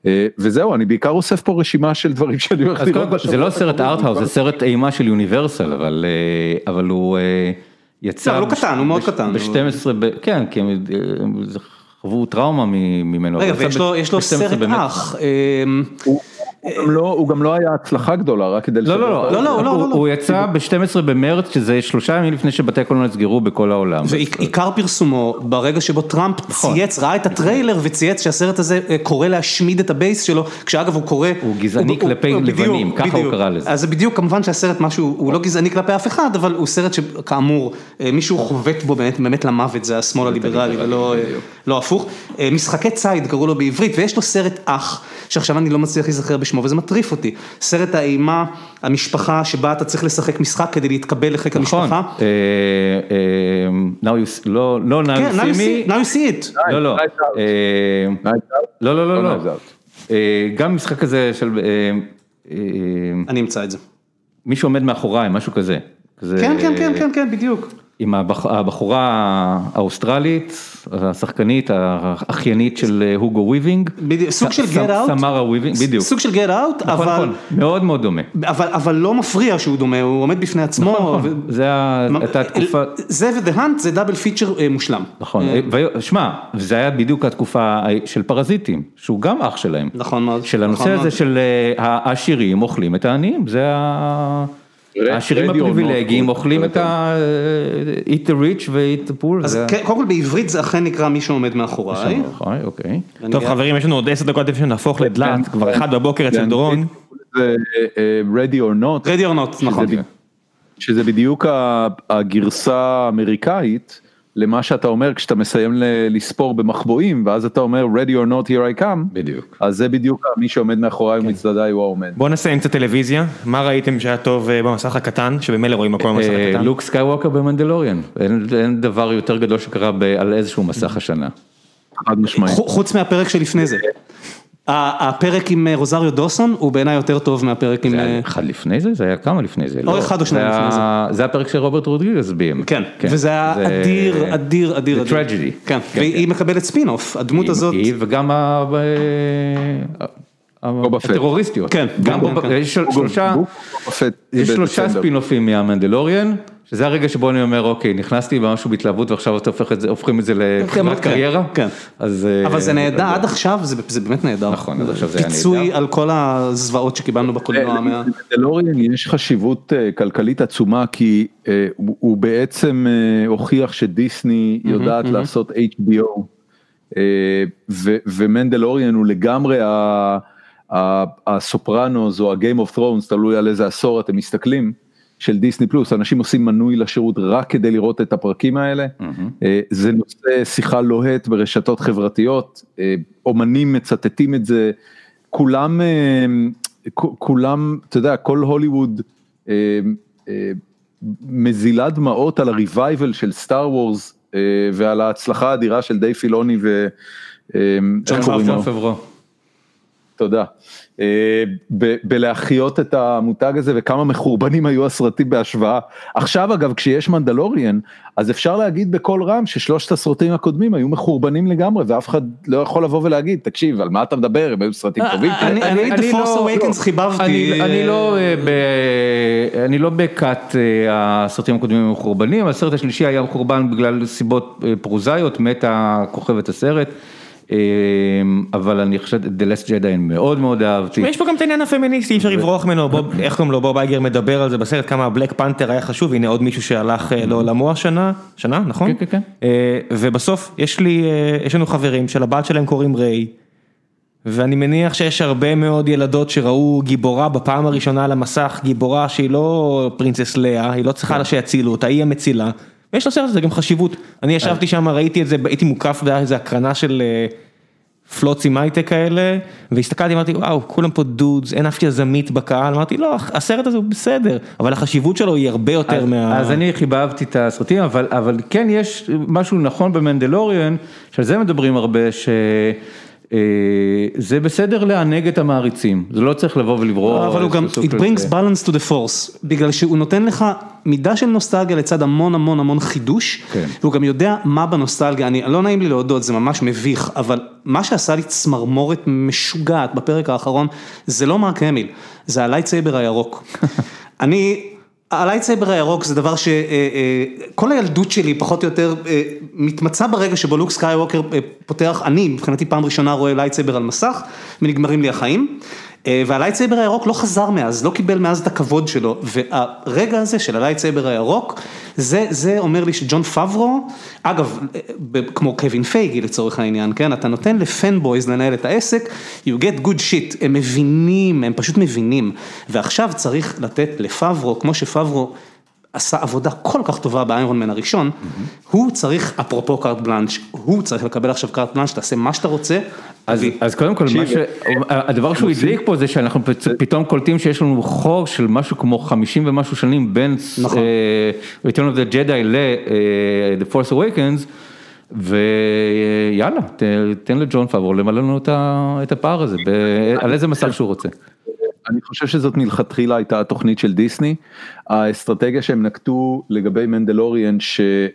אה, וזהו אני בעיקר אוסף פה רשימה של דברים שאני הולך לראות. זה לא סרט ארטהאוס זה סרט אימה של יוניברסל אבל אה, הוא יצא. לא, הוא קטן הוא מאוד קטן. ב-12 כן כי הם חוו טראומה ממנו. רגע ויש לו סרט אח. לא, הוא גם לא היה הצלחה גדולה, רק כדי לא, לא, לא, לא, לא, הוא יצא ב-12 במרץ, שזה שלושה ימים לפני שבתי הקולנוע נסגרו בכל העולם. ועיקר פרסומו, ברגע שבו טראמפ צייץ, ראה את הטריילר וצייץ שהסרט הזה קורא להשמיד את ה base שלו, כשאגב הוא קורא... הוא גזעני כלפי לבנים, ככה הוא קרא לזה. אז זה בדיוק, כמובן שהסרט משהו, הוא לא גזעני כלפי אף אחד, אבל הוא סרט שכאמור, מישהו חובט בו באמת למוות, זה השמאל הליברלי ולא הפוך. משחקי ציד קראו לו בעברית, ויש לו סרט אח, שעכשיו אני לא מצליח להיזכר בשמו, וזה מטריף אותי. סרט האימה, המשפחה שבה אתה צריך לשחק משחק כדי להתקבל לחיק המשפחה. נכון. לא, לא, now you see me. now you see it. לא, לא. לא, לא, לא, לא. גם משחק כזה של... אני אמצא את זה. מישהו עומד מאחוריי, משהו כזה. כן, כן, כן, כן, כן, בדיוק. עם הבחורה האוסטרלית, השחקנית, האחיינית של הוגו וויבינג. סוג של Get Out. סמרה וויבינג, בדיוק. סוג של Get Out, נכון, אבל... נכון, מאוד מאוד דומה. אבל לא מפריע שהוא דומה, הוא עומד בפני עצמו. נכון, זה הייתה תקופה... זה ודה האנט זה דאבל פיצ'ר מושלם. נכון, שמע, זה היה בדיוק התקופה של פרזיטים, שהוא גם אח שלהם. נכון מאוד. של הנושא הזה של העשירים אוכלים את העניים, זה ה... העשירים הפריבילגיים אוכלים את ה... eat the rich ו-eat the poor. אז קודם כל בעברית זה אכן נקרא מי שעומד מאחוריי. אוקיי. טוב חברים יש לנו עוד עשר דקות לפני שנהפוך לדלת, כבר אחד בבוקר אצל דורון. זה ready or not. ready or not, נכון. שזה בדיוק הגרסה האמריקאית למה שאתה אומר כשאתה מסיים לספור במחבואים ואז אתה אומר ready or not here I come בדיוק אז זה בדיוק מי שעומד מאחוריי כן. ומצדדיי הוא העומד. בוא נסיים קצת טלוויזיה מה ראיתם שהיה טוב אה, במסך הקטן שבמילא רואים הכל במסך אה, הקטן. לוק סקייווקר במנדלוריאן אין, אין דבר יותר גדול שקרה ב, על איזשהו מסך השנה. חד משמעית. חוץ מהפרק שלפני זה. הפרק עם אה, רוזריו דוסון הוא בעיניי יותר טוב מהפרק עם... זה היה אחד לפני זה? זה היה כמה לפני זה? או אחד או שניים לפני זה. זה הפרק של רוברט רודריגז ביים. כן, וזה היה אדיר, אדיר, אדיר. The Tragedy. כן, והיא מקבלת ספין אוף, הדמות הזאת. היא וגם הטרוריסטיות. כן, גם יש שלושה ספינופים מהמנדלוריאן. שזה הרגע שבו אני אומר אוקיי נכנסתי במשהו בהתלהבות ועכשיו אתם הופכים את זה לחברת קריירה. כן, אבל זה נהדר עד עכשיו זה באמת נהדר. נכון, עד עכשיו זה היה נהדר. פיצוי על כל הזוועות שקיבלנו בקולנוע. למנדלוריאן יש חשיבות כלכלית עצומה כי הוא בעצם הוכיח שדיסני יודעת לעשות HBO ומנדלוריאן הוא לגמרי הסופרנוס או הגיים אוף ת'רונס תלוי על איזה עשור אתם מסתכלים. של דיסני פלוס, אנשים עושים מנוי לשירות רק כדי לראות את הפרקים האלה, mm-hmm. זה נושא שיחה לוהט ברשתות חברתיות, אומנים מצטטים את זה, כולם, כולם, אתה יודע, כל הוליווד מזילה דמעות על הריווייבל של סטאר וורס ועל ההצלחה האדירה של די פילוני ו... ג'ון פברו. תודה. בלהחיות את המותג הזה וכמה מחורבנים היו הסרטים בהשוואה. עכשיו אגב כשיש מנדלוריאן אז אפשר להגיד בקול רם ששלושת הסרטים הקודמים היו מחורבנים לגמרי ואף אחד לא יכול לבוא ולהגיד תקשיב על מה אתה מדבר הם היו סרטים טובים. אני את The Force Awakens חיבבתי. אני לא בכת הסרטים הקודמים מחורבנים, הסרט השלישי היה מחורבן בגלל סיבות פרוזאיות, מתה כוכבת הסרט. אבל אני חושב, The Last Jedi מאוד מאוד אהבתי. יש פה גם את העניין הפמיניסטי, אי אפשר לברוח ממנו, איך קוראים לו, בוב אייגר מדבר על זה בסרט, כמה הבלק פנתר היה חשוב, הנה עוד מישהו שהלך לעולמו השנה, שנה, נכון? כן, כן, כן. ובסוף יש לי, יש לנו חברים שלבת שלהם קוראים ריי, ואני מניח שיש הרבה מאוד ילדות שראו גיבורה בפעם הראשונה על המסך, גיבורה שהיא לא פרינצס לאה, היא לא צריכה שיצילו אותה, היא המצילה. ויש לסרט הזה גם חשיבות, אני ישבתי שם, ראיתי את זה, הייתי מוקף באיזה הקרנה של פלוצים הייטק כאלה, והסתכלתי, אמרתי וואו, כולם פה דודס, אין אף יזמית בקהל, אמרתי לא, הסרט הזה הוא בסדר, אבל החשיבות שלו היא הרבה יותר מה... אז אני חיבבתי את הסרטים, אבל כן יש משהו נכון במנדלוריאן, שעל זה מדברים הרבה, ש... זה בסדר לענג את המעריצים, זה לא צריך לבוא ולברור. אבל הוא גם, it brings balance to the force, בגלל שהוא נותן לך מידה של נוסטלגיה לצד המון המון המון חידוש, והוא גם יודע מה בנוסטלגיה, אני לא נעים לי להודות, זה ממש מביך, אבל מה שעשה לי צמרמורת משוגעת בפרק האחרון, זה לא מרק המיל, זה ה lightsaber הירוק. אני... ה lightsaber הירוק זה דבר שכל הילדות שלי פחות או יותר מתמצה ברגע שבו לוק סקייווקר פותח, אני מבחינתי פעם ראשונה רואה lightsaber על מסך ונגמרים לי החיים. וה lightsaber הירוק לא חזר מאז, לא קיבל מאז את הכבוד שלו, והרגע הזה של ה lightsaber הירוק, זה זה אומר לי שג'ון פברו, אגב, כמו קווין פייגי לצורך העניין, כן, אתה נותן ל fanboys לנהל את העסק, you get good shit, הם מבינים, הם פשוט מבינים, ועכשיו צריך לתת לפברו, כמו שפברו עשה עבודה כל כך טובה באיירון מן הראשון, הוא צריך, אפרופו קארט בלאנץ', הוא צריך לקבל עכשיו קארט בלאנץ', תעשה מה שאתה רוצה. אז קודם כל, הדבר שהוא הדליק פה זה שאנחנו פתאום קולטים שיש לנו חור של משהו כמו 50 ומשהו שנים בין Return of the Jedi ל-The Force Awakens, ויאללה, תן לג'ון פאבור למלא לנו את הפער הזה, על איזה מסך שהוא רוצה. אני חושב שזאת מלכתחילה הייתה התוכנית של דיסני, האסטרטגיה שהם נקטו לגבי מנדלוריאן, שאני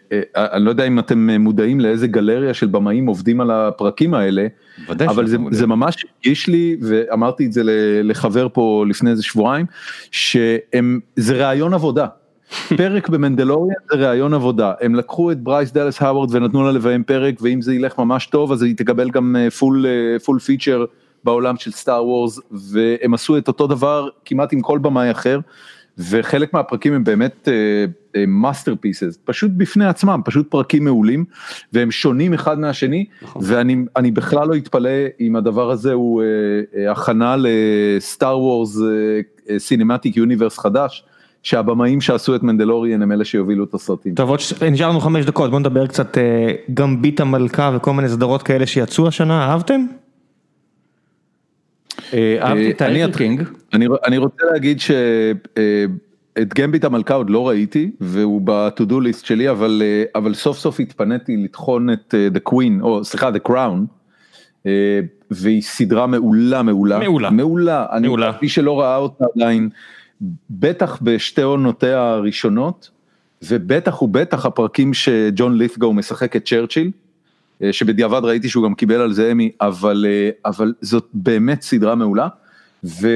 לא יודע אם אתם מודעים לאיזה גלריה של במאים עובדים על הפרקים האלה, אבל זה, זה ממש הרגיש לי, ואמרתי את זה לחבר פה לפני איזה שבועיים, שזה ראיון עבודה. פרק במנדלוריאן זה ראיון עבודה, הם לקחו את ברייס דאלס האוורד ונתנו לה לביים פרק, ואם זה ילך ממש טוב אז היא תקבל גם full full feature. בעולם של סטאר וורס והם עשו את אותו דבר כמעט עם כל במאי אחר וחלק מהפרקים הם באמת masterpieces, אה, אה, פשוט בפני עצמם, פשוט פרקים מעולים והם שונים אחד מהשני נכון. ואני בכלל לא אתפלא אם הדבר הזה הוא אה, אה, הכנה ל Star Wars cinematic universe חדש. שהבמאים שעשו את מנדלוריאן הם אלה שיובילו את הסרטים. טוב, עוד נשאר לנו חמש דקות, בוא נדבר קצת גמבית המלכה וכל מיני סדרות כאלה שיצאו השנה, אהבתם? אהבתי את האנטרקינג. אני רוצה להגיד ש... את גמביט המלכה עוד לא ראיתי והוא ב-to-do list שלי אבל אבל סוף סוף התפניתי לטחון את the queen או סליחה the crown. והיא סדרה מעולה מעולה מעולה מעולה אני מי שלא ראה אותה עדיין בטח בשתי עונותיה הראשונות ובטח ובטח הפרקים שג'ון לית'גו משחק את צ'רצ'יל. שבדיעבד ראיתי שהוא גם קיבל על זה אמי אבל אבל זאת באמת סדרה מעולה. ו,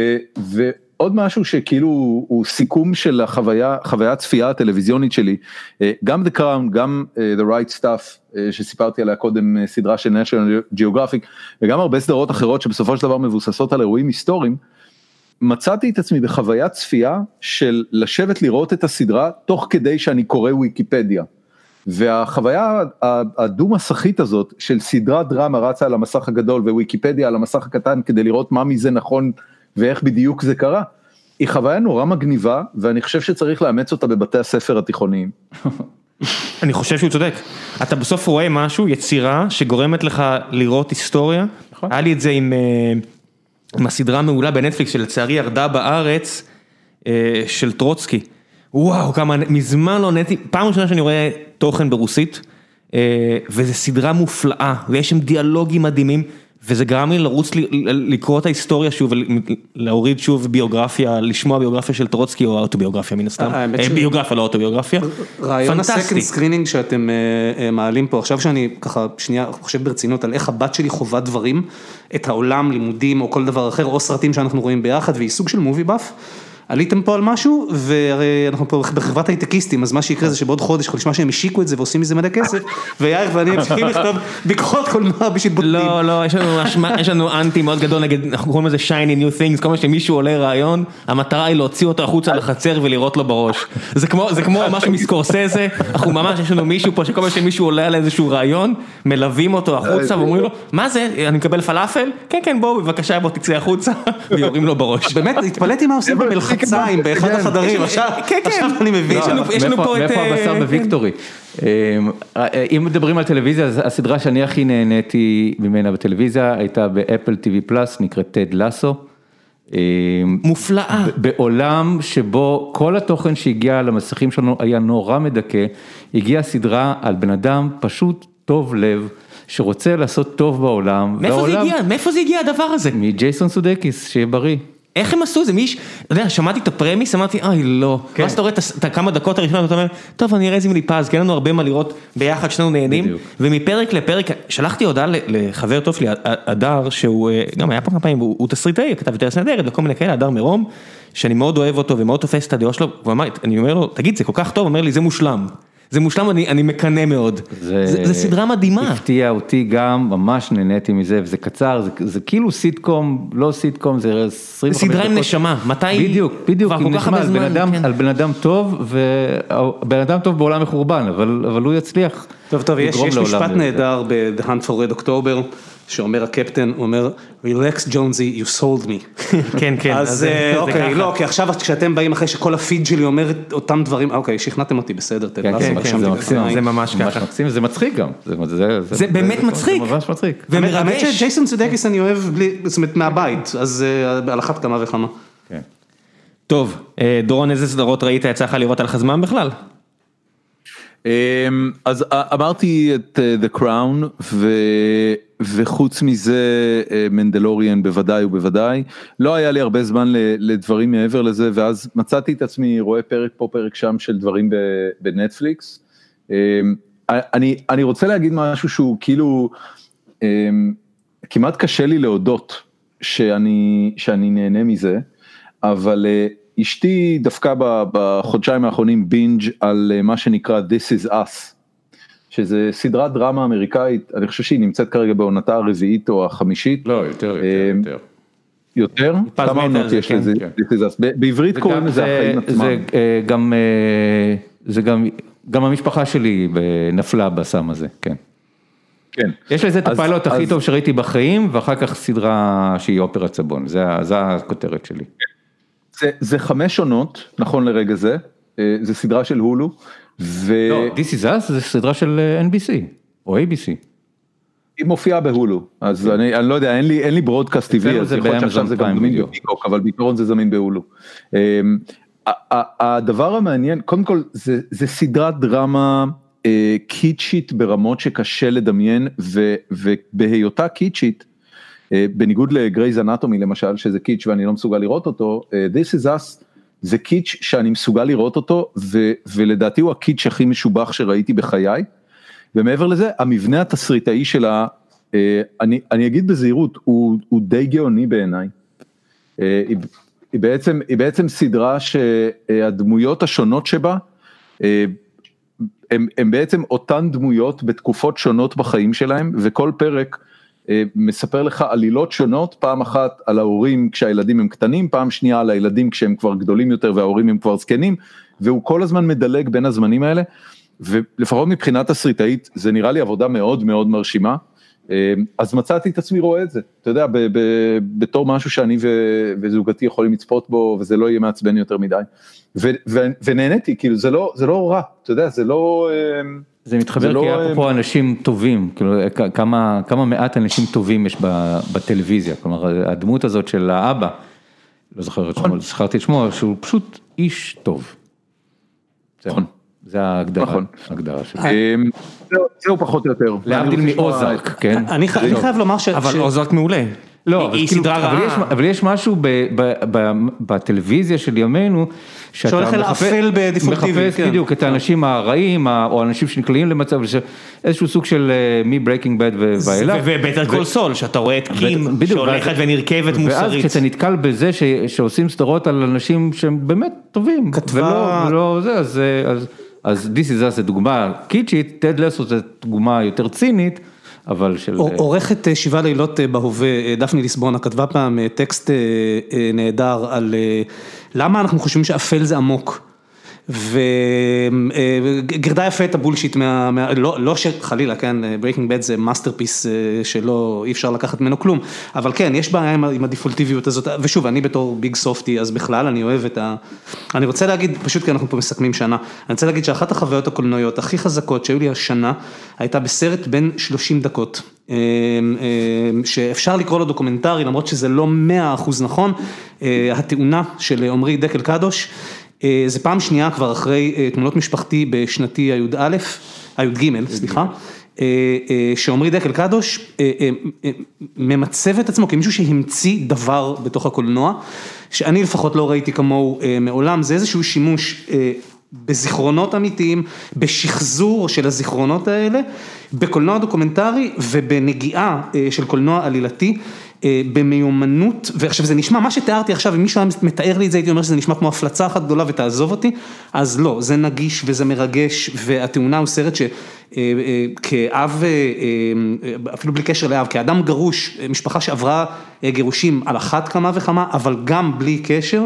עוד משהו שכאילו הוא סיכום של החוויה, חוויית צפייה הטלוויזיונית שלי, גם The Crown, גם The Right Stuff שסיפרתי עליה קודם, סדרה של national geographic, וגם הרבה סדרות אחרות שבסופו של דבר מבוססות על אירועים היסטוריים, מצאתי את עצמי בחוויית צפייה של לשבת לראות את הסדרה תוך כדי שאני קורא וויקיפדיה. והחוויה הדו מסכית הזאת של סדרת דרמה רצה על המסך הגדול וויקיפדיה על המסך הקטן כדי לראות מה מזה נכון ואיך בדיוק זה קרה, היא חוויה נורא מגניבה ואני חושב שצריך לאמץ אותה בבתי הספר התיכוניים. אני חושב שהוא צודק, אתה בסוף רואה משהו, יצירה שגורמת לך לראות היסטוריה, היה לי את זה עם הסדרה המעולה בנטפליקס שלצערי ירדה בארץ של טרוצקי, וואו כמה, מזמן לא נהניתי, פעם ראשונה שאני רואה תוכן ברוסית, וזו סדרה מופלאה ויש שם דיאלוגים מדהימים. וזה גרם לי לרוץ לקרוא את ההיסטוריה שוב ולהוריד שוב ביוגרפיה, לשמוע ביוגרפיה של טרוצקי או אוטוביוגרפיה מן הסתם, ביוגרפיה לא אוטוביוגרפיה. רעיון ה second screening שאתם מעלים פה עכשיו שאני ככה שנייה חושב ברצינות על איך הבת שלי חווה דברים, את העולם, לימודים או כל דבר אחר או סרטים שאנחנו רואים ביחד והיא סוג של movie buff. עליתם פה על משהו והרי אנחנו פה בחברת הייטקיסטים אז מה שיקרה זה שבעוד חודש יכול לשמוע שהם השיקו את זה ועושים מזה מלא כסף ויאיר ואני ממשיכים לכתוב ביקורות קולנוע בשביל בוטים. לא לא יש לנו אנטי מאוד גדול נגד אנחנו קוראים לזה שייני ניו things כל מה שמישהו עולה רעיון המטרה היא להוציא אותו החוצה לחצר ולירות לו בראש. זה כמו זה כמו משהו מסקורסזה אנחנו ממש יש לנו מישהו פה שכל מה שמישהו עולה על איזשהו רעיון מלווים אותו החוצה ואומרים לו מה זה? אני מקבל פלאפל? כן כן בוא בבקשה בוא תצא החוצה. ויורים לו בראש. באמת התפלאתי מה עושים במלחציים באחד החדרים, עכשיו אני מבין, יש לנו פה את... מאיפה הבשר בוויקטורי. אם מדברים על טלוויזיה, הסדרה שאני הכי נהניתי ממנה בטלוויזיה הייתה באפל TV פלאס, נקראת טד לסו. מופלאה. בעולם שבו כל התוכן שהגיע למסכים שלנו היה נורא מדכא, הגיעה סדרה על בן אדם פשוט טוב לב. שרוצה לעשות טוב בעולם. מאיפה זה הגיע? מאיפה זה הגיע הדבר הזה? מג'ייסון סודקיס, שיהיה בריא. איך הם עשו זה? מי, אתה יודע, שמעתי את הפרמיס, אמרתי, אוי לא, ואז אתה רואה את הכמה דקות הראשונות, אתה אומר, טוב אני אראה איזה מילי פז, כי אין לנו הרבה מה לראות ביחד, שנינו נהנים, ומפרק לפרק, שלחתי הודעה לחבר טוב שלי, הדר, שהוא גם היה פה כמה פעמים, הוא תסריטאי, כתב יותר סנדרת וכל מיני כאלה, הדר מרום, שאני מאוד אוהב אותו ומאוד תופס את הדעות שלו, ואני אומר לו, תגיד זה כל כך טוב, הוא אומר לי זה מושלם. זה מושלם, אני מקנא מאוד, זה סדרה מדהימה. הפתיע אותי גם, ממש נהניתי מזה, וזה קצר, זה כאילו סיטקום, לא סיטקום, זה 25 דקות. סדרה עם נשמה, מתי? בדיוק, בדיוק, עם נשמה, על בן אדם טוב, ובן אדם טוב בעולם מחורבן, אבל הוא יצליח. טוב, טוב, יש משפט נהדר ב-The Hunt for Red October. שאומר הקפטן, הוא אומר, רילקס ג'ונזי, you sold me. כן, כן. אז אוקיי, לא, כי עכשיו כשאתם באים אחרי שכל הפיד שלי אומר את אותם דברים, אוקיי, שכנעתם אותי בסדר, כן, כן, זה ממש ככה. זה מצחיק גם. זה באמת מצחיק. זה ממש מצחיק. האמת שג'ייסון סודקיס אני אוהב, זאת אומרת, מהבית, אז על אחת כמה וכמה. טוב, דורון, איזה סדרות ראית, יצא לך לראות על חזמן בכלל? אז אמרתי את The Crown וחוץ מזה מנדלוריאן בוודאי ובוודאי, לא היה לי הרבה זמן לדברים מעבר לזה ואז מצאתי את עצמי רואה פרק פה פרק שם של דברים בנטפליקס. אני, אני רוצה להגיד משהו שהוא כאילו כמעט קשה לי להודות שאני, שאני נהנה מזה, אבל אשתי דווקא בחודשיים האחרונים בינג' על מה שנקרא This is Us, שזה סדרת דרמה אמריקאית, אני חושב שהיא נמצאת כרגע בעונתה הרביעית או החמישית. לא, יותר, יותר. יותר? כמה עונות יש לזה? בעברית קוראים לזה החיים עצמם. זה גם, זה גם, גם המשפחה שלי נפלה בסם הזה, כן. כן. יש לזה את הפיילוט הכי טוב שראיתי בחיים, ואחר כך סדרה שהיא אופרת סבון, זה הכותרת שלי. זה חמש עונות, נכון לרגע זה, זה סדרה של הולו. לא, This is Us זה סדרה של NBC או ABC. היא מופיעה בהולו, אז אני, אני לא יודע, אין לי, אין לי ברודקאסט טבעי, אז יכול להיות שעכשיו זה גם זמין בפיקוק, אבל בעיקרון זה זמין בהולו. אמ, הדבר המעניין, קודם כל, זה, זה סדרת דרמה אה, קיצ'ית ברמות שקשה לדמיין, ו, ובהיותה קיצ'ית, אה, בניגוד לגרייז אנטומי למשל, שזה קיץ' ואני לא מסוגל לראות אותו, אה, This is Us זה קיץ' שאני מסוגל לראות אותו, ו, ולדעתי הוא הקיץ' הכי משובח שראיתי בחיי. ומעבר לזה, המבנה התסריטאי שלה, אה, אני, אני אגיד בזהירות, הוא, הוא די גאוני בעיניי. אה, היא, היא, בעצם, היא בעצם סדרה שהדמויות השונות שבה, אה, הם בעצם אותן דמויות בתקופות שונות בחיים שלהם, וכל פרק מספר לך עלילות שונות, פעם אחת על ההורים כשהילדים הם קטנים, פעם שנייה על הילדים כשהם כבר גדולים יותר וההורים הם כבר זקנים, והוא כל הזמן מדלג בין הזמנים האלה. ולפחות מבחינת תסריטאית זה נראה לי עבודה מאוד מאוד מרשימה. אה, אז מצאתי את עצמי רואה את זה, אתה יודע, ב- ב- בתור משהו שאני ו- וזוגתי יכולים לצפות בו וזה לא יהיה מעצבן יותר מדי. ו- ו- ונהניתי, כאילו זה לא, זה לא רע, אתה יודע, זה לא... אה, זה מתחבר זה כי לא... אפרופו אה, אנשים טובים, כאילו כמה, כמה מעט אנשים טובים יש בטלוויזיה, כלומר הדמות הזאת של האבא, לא זוכר את שמו, נכון. זכרתי את שמו, שהוא פשוט איש טוב. נכון. זה ההגדרה, נכון. ההגדרה שלו. אמ, זהו פחות או יותר. להבדיל מאוזרק, כן? אני חייב לומר ש... אבל אוזרק מעולה. לא, היא כאילו, סדרה רעה. אבל יש משהו בטלוויזיה של ימינו, שהולך אל אפל בדיפולטיבי. מחפש כן. בדיוק את האנשים הרעים, או האנשים שנקלעים למצב, איזשהו סוג של מ-breaking bad ואילך. ובטר קול סול, שאתה רואה את קים שהולכת ונרכבת מוסרית. ואז כשאתה נתקל בזה שעושים סדרות על אנשים שהם באמת טובים. כתבה. ולא זה, אז... אז This is Us זה דוגמה קיצ'ית, טד לסו זה דוגמה יותר צינית, אבל של... עורכת אה, שבעה לילות אה, בהווה, אה, דפני ליסבונה, כתבה פעם טקסט נהדר על למה אנחנו חושבים שאפל זה עמוק. וגירדה יפה את הבולשיט, מה, מה, לא, לא שחלילה, כן, Breaking Bad זה masterpiece אה, שלא, אי אפשר לקחת ממנו כלום, אבל כן, יש בעיה עם, עם הדיפולטיביות הזאת, ושוב, אני בתור big softie, אז בכלל אני אוהב את ה... אני רוצה להגיד, פשוט כי אנחנו פה מסכמים שנה, אני רוצה להגיד שאחת החוויות הקולנועיות הכי חזקות שהיו לי השנה, הייתה בסרט בן 30 דקות. אה, אה, שאפשר לקרוא לו דוקומנטרי, למרות שזה לא 100% נכון, התאונה של עמרי דקל קדוש. אה, זה פעם שנייה כבר אחרי אה, תמונות משפחתי בשנתי הי"א, הי"ג, סליחה. אה, שעמרי דקל קדוש ממצב את עצמו כמישהו שהמציא דבר בתוך הקולנוע, שאני לפחות לא ראיתי כמוהו מעולם, זה איזשהו שימוש בזיכרונות אמיתיים, בשחזור של הזיכרונות האלה, בקולנוע דוקומנטרי ובנגיעה של קולנוע עלילתי. אה, במיומנות, ועכשיו זה נשמע, מה שתיארתי עכשיו, אם מישהו היה מתאר לי את זה, הייתי אומר שזה נשמע כמו הפלצה אחת גדולה ותעזוב אותי, אז לא, זה נגיש וזה מרגש, והתאונה הוא סרט שכאב, אה, אה, אפילו בלי קשר לאב, כאדם גרוש, משפחה שעברה גירושים על אחת כמה וכמה, אבל גם בלי קשר.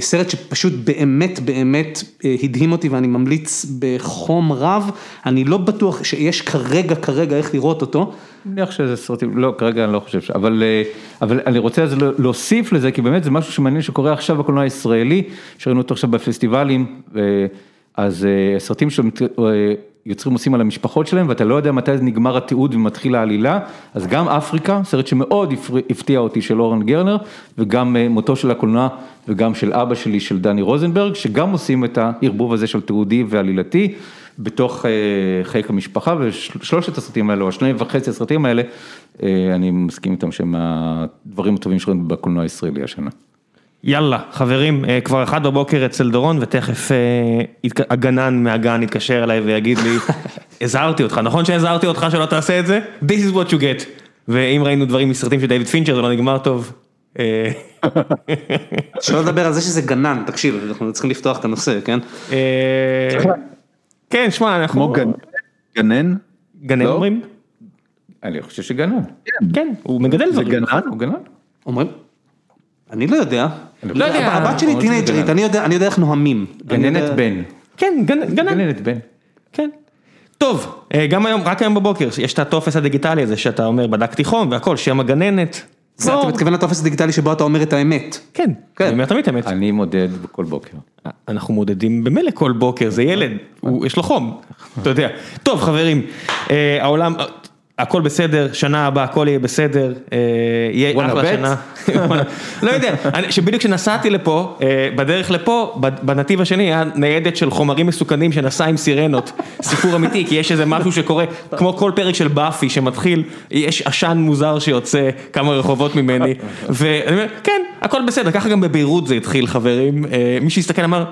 סרט שפשוט באמת באמת הדהים אותי ואני ממליץ בחום רב, אני לא בטוח שיש כרגע כרגע איך לראות אותו. אני מניח שזה סרטים, לא, כרגע אני לא חושב ש... אבל, אה, אבל אני רוצה אז להוסיף לזה, כי באמת זה משהו שמעניין שקורה עכשיו בקולנוע הישראלי, שראינו אותו עכשיו בפסטיבלים, אז אה, סרטים שיוצרים עושים על המשפחות שלהם, ואתה לא יודע מתי נגמר התיעוד ומתחיל העלילה, אז גם אפריקה, סרט שמאוד הפתיע אותי של אורן גרנר, וגם אה, מותו של הקולנוע, וגם של אבא שלי, של דני רוזנברג, שגם עושים את הערבוב הזה של תיעודי ועלילתי. בתוך אה, חיק המשפחה ושלושת הסרטים האלה, או השני וחצי הסרטים האלה, אה, אני מסכים איתם שהם הדברים הטובים שראינו בקולנוע הישראלי השנה. יאללה, חברים, אה, כבר אחד בבוקר אצל דורון ותכף הגנן מהגן יתקשר אליי ויגיד לי, הזהרתי אותך, נכון שהזהרתי אותך שלא תעשה את זה? This is what you get. ואם ראינו דברים מסרטים של דיוויד פינצ'ר זה לא נגמר טוב. שלא לדבר על זה שזה גנן, תקשיב, אנחנו צריכים לפתוח את הנושא, כן? כן, שמע, אנחנו... כמו גנן? גנן לא? אומרים? אני חושב שגנן. כן, הוא מגדל דברים. זה גנן? נכון, הוא גנן. אומרים? אני לא יודע. לא יודע. הבת שלי טינג'רית, אני יודע איך נוהמים. גננת בן. כן. גננת בן. כן. טוב, אה, גם היום, רק היום בבוקר, יש את הטופס הדיגיטלי הזה שאתה אומר בדקתי חום והכל, שם הגננת, זה אתה מתכוון לטופס דיגיטלי שבו אתה אומר את האמת. כן, אני אומר תמיד האמת. אני מודד כל בוקר. אנחנו מודדים במילא כל בוקר, זה ילד, יש לו חום, אתה יודע. טוב חברים, העולם, הכל בסדר, שנה הבאה הכל יהיה בסדר, יהיה אחלה שנה. לא יודע, שבדיוק כשנסעתי לפה, בדרך לפה, בנתיב השני היה ניידת של חומרים מסוכנים שנסעה עם סירנות, סיפור אמיתי, כי יש איזה משהו שקורה, כמו כל פרק של באפי שמתחיל, יש עשן מוזר שיוצא כמה רחובות ממני, ואני אומר, כן, הכל בסדר, ככה גם בביירות זה התחיל חברים, מי שהסתכל אמר,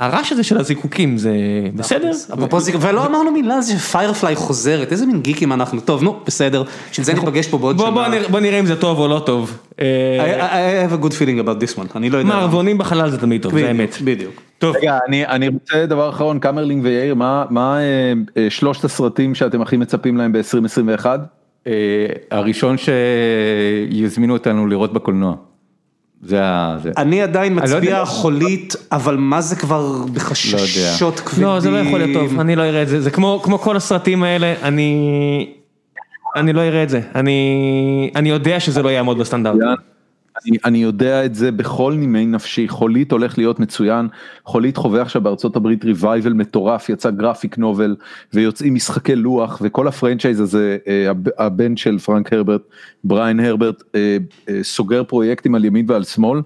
הרעש הזה של הזיקוקים זה בסדר? ולא אמרנו מילה זה שפיירפליי חוזרת, איזה מין גיקים אנחנו, טוב נו בסדר, בשביל זה ניפגש פה בעוד שנה. בוא נראה אם זה טוב או לא טוב. I have a good feeling about this one, אני לא יודע. מערבונים בחלל זה תמיד טוב, זה אמת. בדיוק. רגע, אני רוצה דבר אחרון, קמרלינג ויאיר, מה שלושת הסרטים שאתם הכי מצפים להם ב-2021? הראשון שיזמינו אותנו לראות בקולנוע. זה ה... אני עדיין מצביע חולית, אבל מה זה כבר בחששות כבדים. לא, זה לא יכול להיות טוב, אני לא אראה את זה, זה כמו כל הסרטים האלה, אני... אני לא אראה את זה, אני יודע שזה לא יעמוד בסטנדרט. אני יודע את זה בכל נימי נפשי, חולית הולך להיות מצוין, חולית חווה עכשיו בארצות הברית revival מטורף, יצא graphic novel ויוצאים משחקי לוח וכל ה franchise הזה, הבן של פרנק הרברט, בריין הרברט, סוגר פרויקטים על ימין ועל שמאל,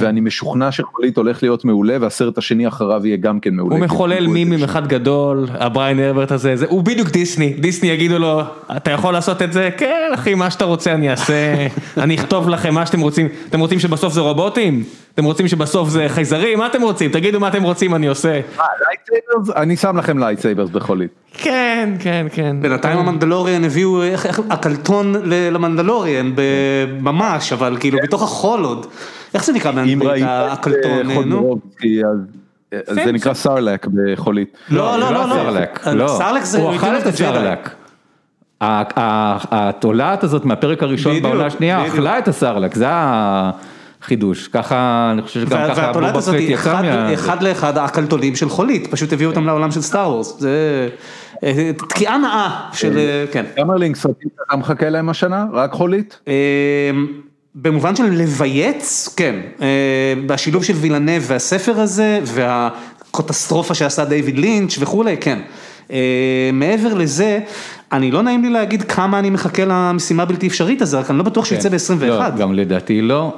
ואני משוכנע שחולית הולך להיות מעולה והסרט השני אחריו יהיה גם כן מעולה. הוא מחולל מימים אחד גדול, הבריין הרברט הזה, הוא בדיוק דיסני, דיסני יגידו לו, אתה יכול לעשות את זה? כן אחי, מה שאתה רוצה אני אעשה, אני אכתוב לכם מה שאתם רוצים. אתם רוצים שבסוף זה רובוטים? אתם רוצים שבסוף זה חייזרים? מה אתם רוצים? תגידו מה אתם רוצים אני עושה. אני שם לכם לייטסייברס בחולית. כן, כן, כן. בינתיים המנדלוריאן הביאו הקלטון למנדלוריאן ממש, אבל כאילו בתוך החול עוד. איך זה נקרא באנגלית הקלטון? זה נקרא סרלק בחולית. לא, לא, לא. סרלק זה... הוא אכל את הסרלק. התולעת הזאת מהפרק הראשון בעונה השנייה אכלה את הסרלק, זה החידוש, ככה אני חושב שגם ככה פט יצא מה... אחד לאחד הקלטונים של חולית, פשוט הביאו אותם לעולם של סטאר וורס, זה תקיעה נאה של, כן. כמה לינקסרטים אתה מחכה להם השנה? רק חולית? במובן של לבייץ, כן, בשילוב של וילנב והספר הזה והקוטסטרופה שעשה דיוויד לינץ' וכולי, כן. מעבר לזה, אני לא נעים לי להגיד כמה אני מחכה למשימה בלתי אפשרית הזה, רק אני לא בטוח שיצא ב-21. לא, גם לדעתי לא,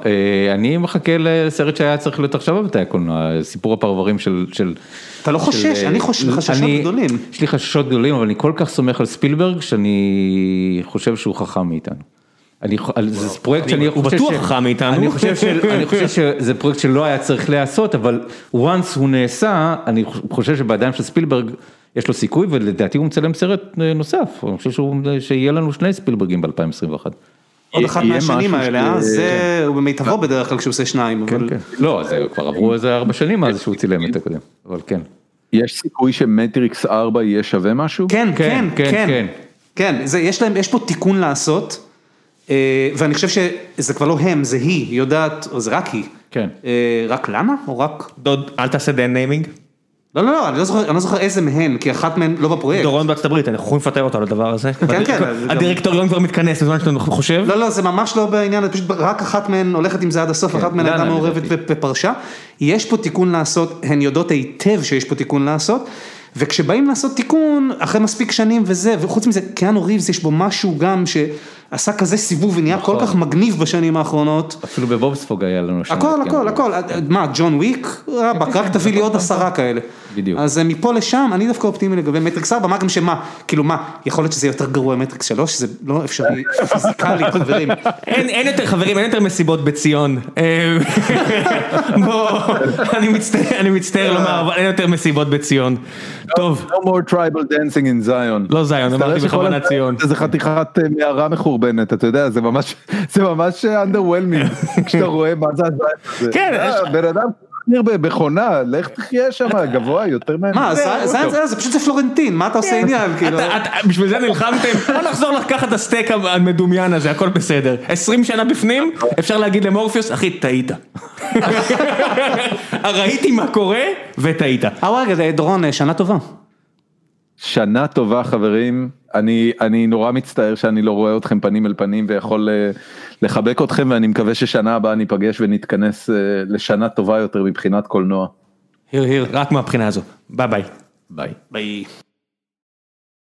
אני מחכה לסרט שהיה צריך להיות עכשיו בבתי הקולנוע, סיפור הפרברים של... אתה לא חושש, אני חושש חששות גדולים. יש לי חששות גדולים, אבל אני כל כך סומך על ספילברג, שאני חושב שהוא חכם מאיתנו. זה פרויקט שאני חושב, הוא בטוח חכם מאיתנו, אני חושב שזה פרויקט שלא היה צריך להיעשות, אבל once הוא נעשה, אני חושב שבידיים של ספילברג יש לו סיכוי ולדעתי הוא מצלם סרט נוסף, אני חושב שיהיה לנו שני ספילברגים ב-2021. עוד אחת מהשנים האלה, זה הוא במיטבו בדרך כלל כשהוא עושה שניים. לא, כבר עברו איזה ארבע שנים מאז שהוא צילם את הקודם, אבל כן. יש סיכוי שמטריקס 4 יהיה שווה משהו? כן, כן, כן, כן, יש פה תיקון לעשות. ואני חושב שזה כבר לא הם, זה היא, היא יודעת, או זה רק היא. כן. רק למה? או רק... דוד, אל תעשה dead naming. לא, לא, לא, אני לא זוכר איזה מהן, כי אחת מהן לא בפרויקט. דורון בארצות הברית, אנחנו יכולים לפטר אותו על הדבר הזה. כן, כן. הדירקטוריון כבר מתכנס בזמן שאתה חושב. לא, לא, זה ממש לא בעניין, פשוט רק אחת מהן הולכת עם זה עד הסוף, אחת מהן הייתה מעורבת ופרשה. יש פה תיקון לעשות, הן יודעות היטב שיש פה תיקון לעשות. וכשבאים לעשות תיקון, אחרי מספיק שנים וזה, וחוץ מזה, קיאנו ריבס יש בו משהו גם שעשה כזה סיבוב ונהיה כל כך מגניב בשנים האחרונות. אפילו בבובספוג היה לנו שם. הכל, הכל, הכל, מה, ג'ון וויק? רבאק, רק תביא לי עוד עשרה כאלה. בדיוק. אז מפה לשם, אני דווקא אופטימי לגבי מטריקס 4, מה גם שמה, כאילו מה, יכול להיות שזה יותר גרוע מטריקס 3, זה לא אפשרי פיזיקלי, חברים. אין יותר חברים, אין יותר מסיבות בציון. בוא, אני מצטער לומר, אבל אין יותר מסיבות בציון. טוב. No more tribal dancing in Zion. לא זיון, אמרתי בכוונה ציון. זה חתיכת מערה מחורבנת, אתה יודע, זה ממש, זה ממש underwhelming, כשאתה רואה מה זה הזיון הזה. כן. בן אדם בכונה, לך תחיה שם גבוה יותר. מה, זה פשוט זה פלורנטין, מה אתה עושה עניין? בשביל זה נלחמתם, בוא נחזור לקחת את הסטייק המדומיין הזה, הכל בסדר. 20 שנה בפנים, אפשר להגיד למורפיוס, אחי, טעית. ראיתי מה קורה, וטעית. רגע, דורון, שנה טובה. שנה טובה חברים, אני, אני נורא מצטער שאני לא רואה אתכם פנים אל פנים ויכול אה, לחבק אתכם ואני מקווה ששנה הבאה ניפגש ונתכנס אה, לשנה טובה יותר מבחינת קולנוע. hear hear. רק מהבחינה הזו. ביי ביי. ביי. ביי.